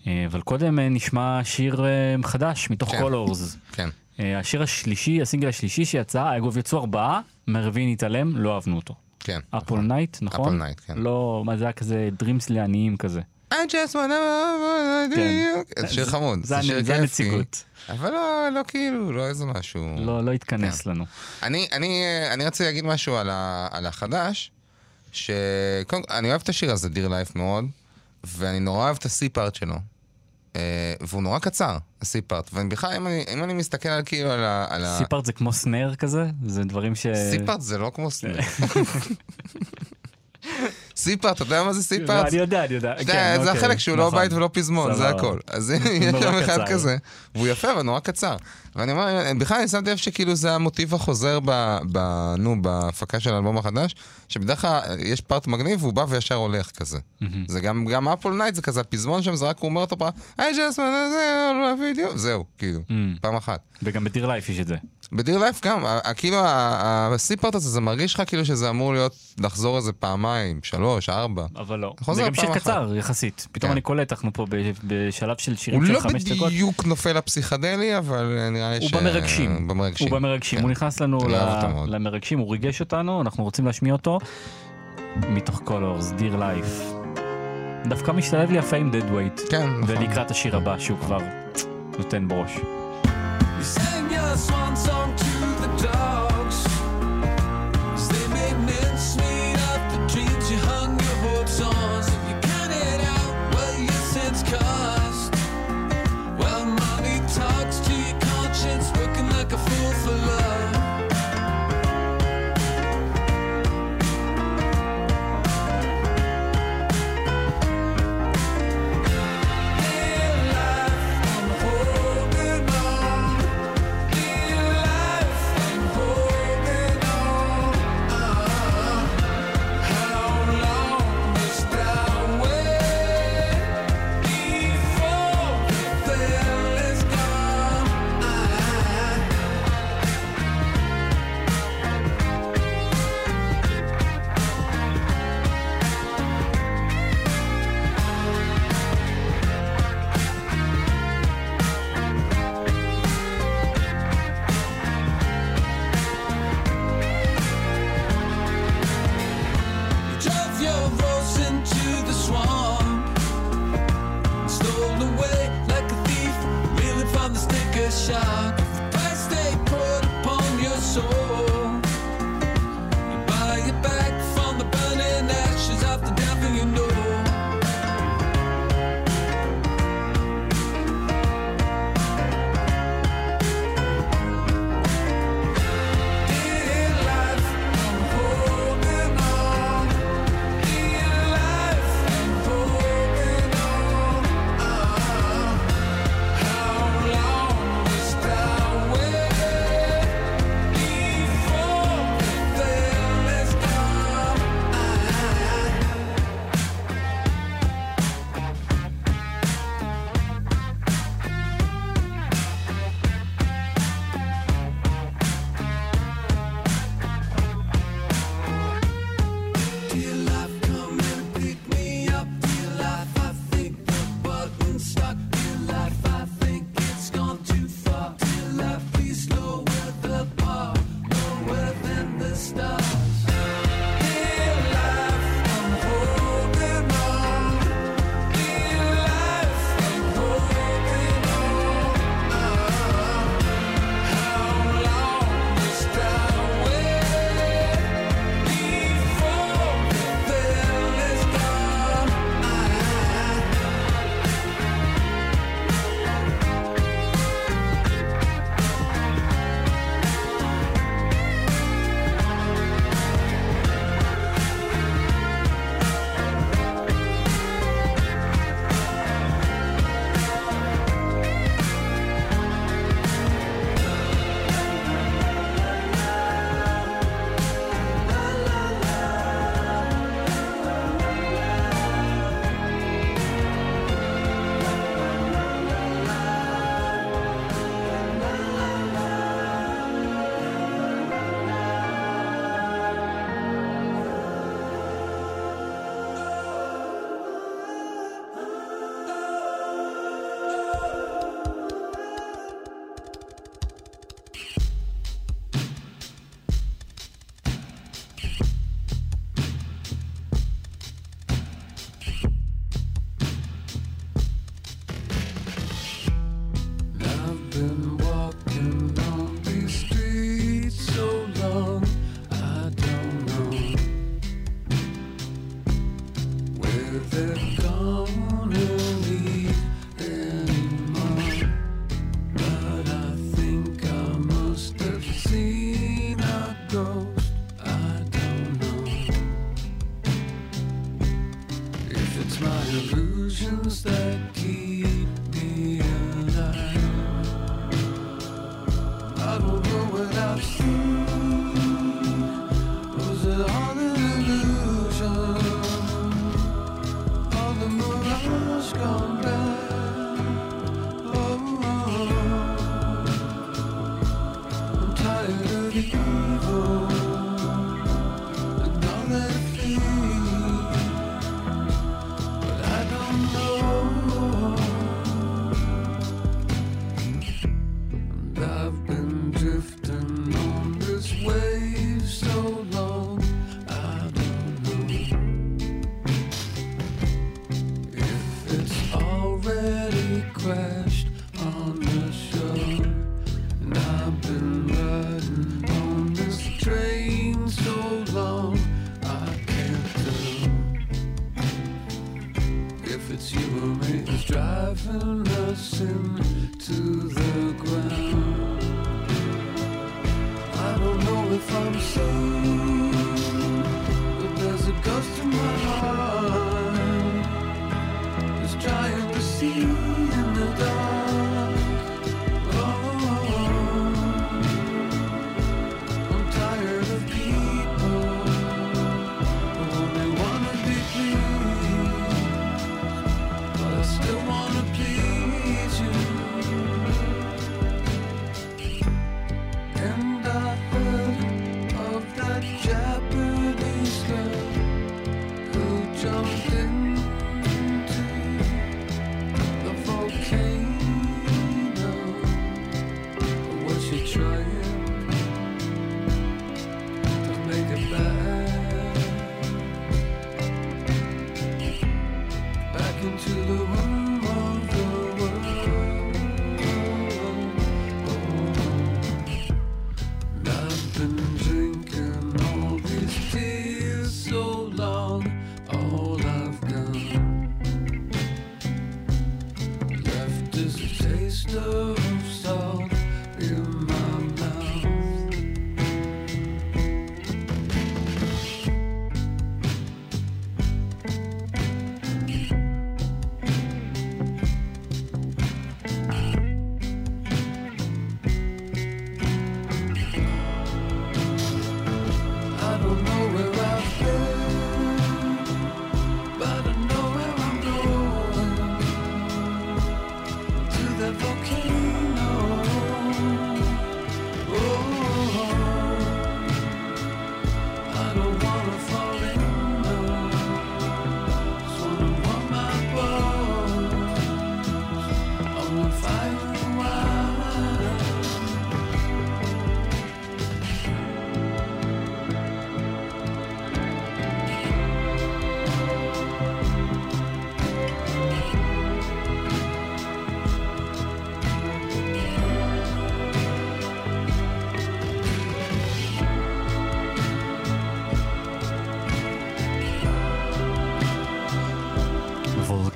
אה, אבל קודם אה, נשמע שיר חדש מתוך כן. Colors. כן. השיר השלישי, הסינגל השלישי שיצא, אגב יצאו ארבעה, מרווין התעלם, לא אהבנו אותו. כן. Up All Night, נכון? Up All Night, כן. לא, מה זה היה כזה Dreams לעניים כזה. I just wanna כן. זה שיר חמוד, זה שיר הנ- זה כיפי. הנציגות. אבל לא, לא כאילו, לא איזה משהו. לא, לא התכנס כן. לנו. אני, אני, אני רציתי להגיד משהו על, ה, על החדש, שקודם כל, אני אוהב את השיר הזה, דיר לייף מאוד, ואני נורא אוהב את הסי פארט שלו. אה, והוא נורא קצר, הסי פארט. ואני בכלל, אם אני, אם אני מסתכל על כאילו על ה... על ה- סיפארט זה כמו סנר כזה? זה דברים ש... סי פארט זה לא כמו סנר. C part, אתה יודע מה זה C לא, part? אני יודע, אני יודע. כן, זה אוקיי, החלק שהוא לא נכון. בית ולא פזמון, זה. הכל. אז יש שם אחד. כזה, והוא יפה, אבל נורא קצר. ואני אומר, בכלל אני שמתי לב שכאילו זה המוטיב החוזר ב... ב- נו, בהפקה של האלבום החדש, שבדרך כלל יש part מגניב והוא בא וישר הולך כזה. זה גם, גם Up All Night זה כזה, הפזמון שם זה רק הוא אומר אותו פעם, I just say, זהו, כאילו, פעם אחת. וגם ב Dear Life יש את זה. ב Dear Life גם, כאילו ה C part הזה, זה מרגיש לך כאילו שזה אמור להיות, לחזור איזה פעמיים, שלוש, ארבע. אבל לא. חוזר זה גם שיר פעם אחת. קצר יחסית. פתאום כן. אני קולט, אנחנו פה בשלב של הוא שירים של לא חמש דקות. בדיוק נופל לפסיכדלי, אבל אה, נראה לי הוא ש... במרגשים. במרגשים. הוא במרגשים. כן. הוא נכנס לנו. למרגשים, הוא ריגש אותנו, אנחנו רוצים להשמיע אותו. מתוך Colors, Dear Life. דווקא משתלב לי יפה עם Deadweight. כן, נכון. ולקראת השיר הבא שהוא כבר נותן בראש. You sang your swan song to the dogs.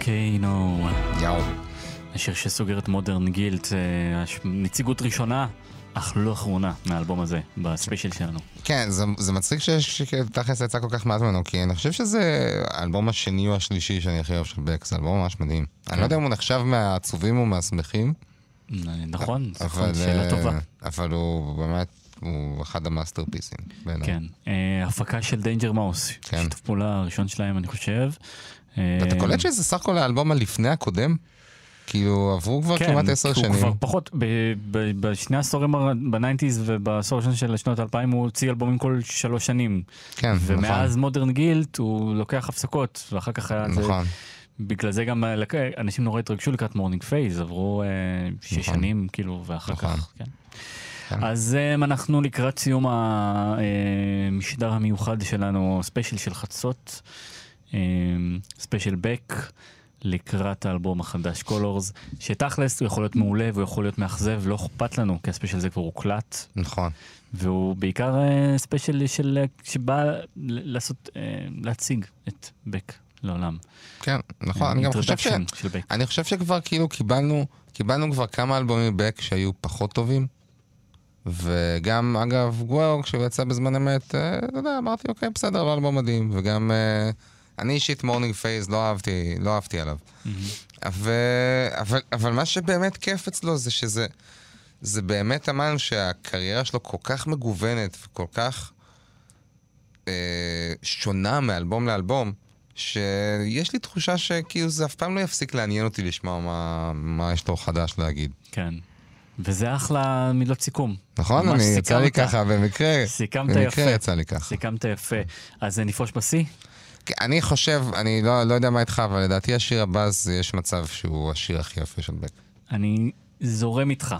Volcano. יאו. השיר שסוגר את Modern Guilt, אה, נציגות ראשונה, אך לא אחרונה, מהאלבום הזה, בספיישל שלנו. כן, זה, זה מצחיק שתכלס יצא כל כך מעט ממנו, כי אני חושב שזה האלבום השני או השלישי שאני הכי אוהב של בק, זה אלבום ממש מדהים. אני לא יודע אם הוא נחשב מהעצובים או מהשמחים. נכון, נכון, אבל, שאלה אה, טובה. אבל הוא באמת, הוא אחד המאסטרפיסים. בעיניי. כן, אה, הפקה של דיינג'ר מאוס, כן. שיתוף פעולה הראשון שלהם, אני חושב. אה, ואתה קולט שזה סך הכל האלבום הלפני הקודם? כאילו, עברו כבר כמעט עשר כן, הוא שנים. כבר פחות, ב- ב- בשני העשורים בניינטיז ובעשור הראשון של שנות האלפיים הוא הוציא אלבומים כל שלוש שנים. כן, ומאז נכון. Modern Guilt הוא לוקח הפסקות, ואחר כך היה זה... נכון. בגלל זה גם אה, אנשים נורא התרגשו לקראת Morning Phase, עברו אה, שש נכון. שנים כאילו, ואחר נכון. כך, כן. אז אה, אנחנו לקראת סיום המשדר המיוחד שלנו, ספיישל של חצות, אה, ספיישל בק, לקראת האלבום החדש Colors, שתכלס הוא יכול להיות מעולה והוא יכול להיות מאכזב, לא אכפת לנו, כי הספיישל הזה כבר הוקלט. נכון. והוא בעיקר אה, ספיישל של, אה, שבא לעשות, אה, להציג את בק לעולם. כן, נכון, אני גם חושב ש... אני חושב שכבר כאילו קיבלנו, קיבלנו כבר כמה אלבומים בק שהיו פחות טובים. וגם, אגב, Guero, כשהוא יצא בזמן אמת, אה, אתה יודע, אמרתי, אוקיי, בסדר, לא אלבום מדהים. וגם, אה, אני אישית Morning Phase, לא אהבתי, לא עפתי עליו. אבל, אבל, אבל מה שבאמת כיף אצלו זה שזה זה באמת אמן שהקריירה שלו כל כך מגוונת וכל כך אה, שונה מאלבום לאלבום, שיש לי תחושה שכאילו זה אף פעם לא יפסיק לעניין אותי לשמוע מה, מה יש לו חדש להגיד. כן. וזה אחלה מילות סיכום. נכון? אני, יצא לי. ככה, במקרה, סיכמת במקרה יפה. יצא לי ככה. סיכמת יפה. אז נפרוש בשיא? כן, אני חושב, אני לא, לא יודע מה איתך, אבל לדעתי השיר הבא, זה יש מצב שהוא השיר הכי יפה של בק. אני זורם איתך.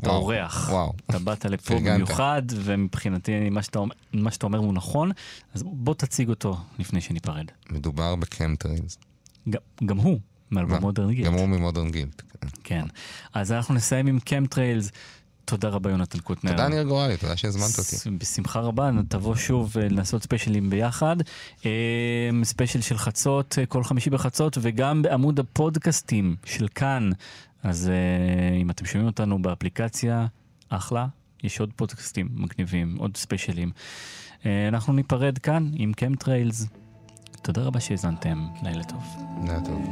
אתה וואו, אורח. וואו. אתה באת לפה. במיוחד, ומבחינתי מה שאתה, מה שאתה אומר הוא נכון, אז בוא תציג אותו לפני שניפרד. מדובר ב Chemtrails. גם, גם הוא, מאלבום Modern Guilt. גם הוא מ Modern Guilt. כן. אז אנחנו נסיים עם Chemtrails, תודה רבה, יונתן קוטנר. תודה, ניר גורלי, תודה שהזמנת אותי. בשמחה רבה, תבוא שוב אה, לנסות ספיישלים ביחד. אה, ספיישל של חצות, אה, כל חמישי בחצות, וגם בעמוד הפודקאסטים של כאן. אז אם אתם שומעים אותנו באפליקציה, אחלה. יש עוד פודקאסטים מגניבים, עוד ספיישלים. אנחנו ניפרד כאן עם Chemtrails. תודה רבה שהאזנתם, לילה טוב. לילה טוב.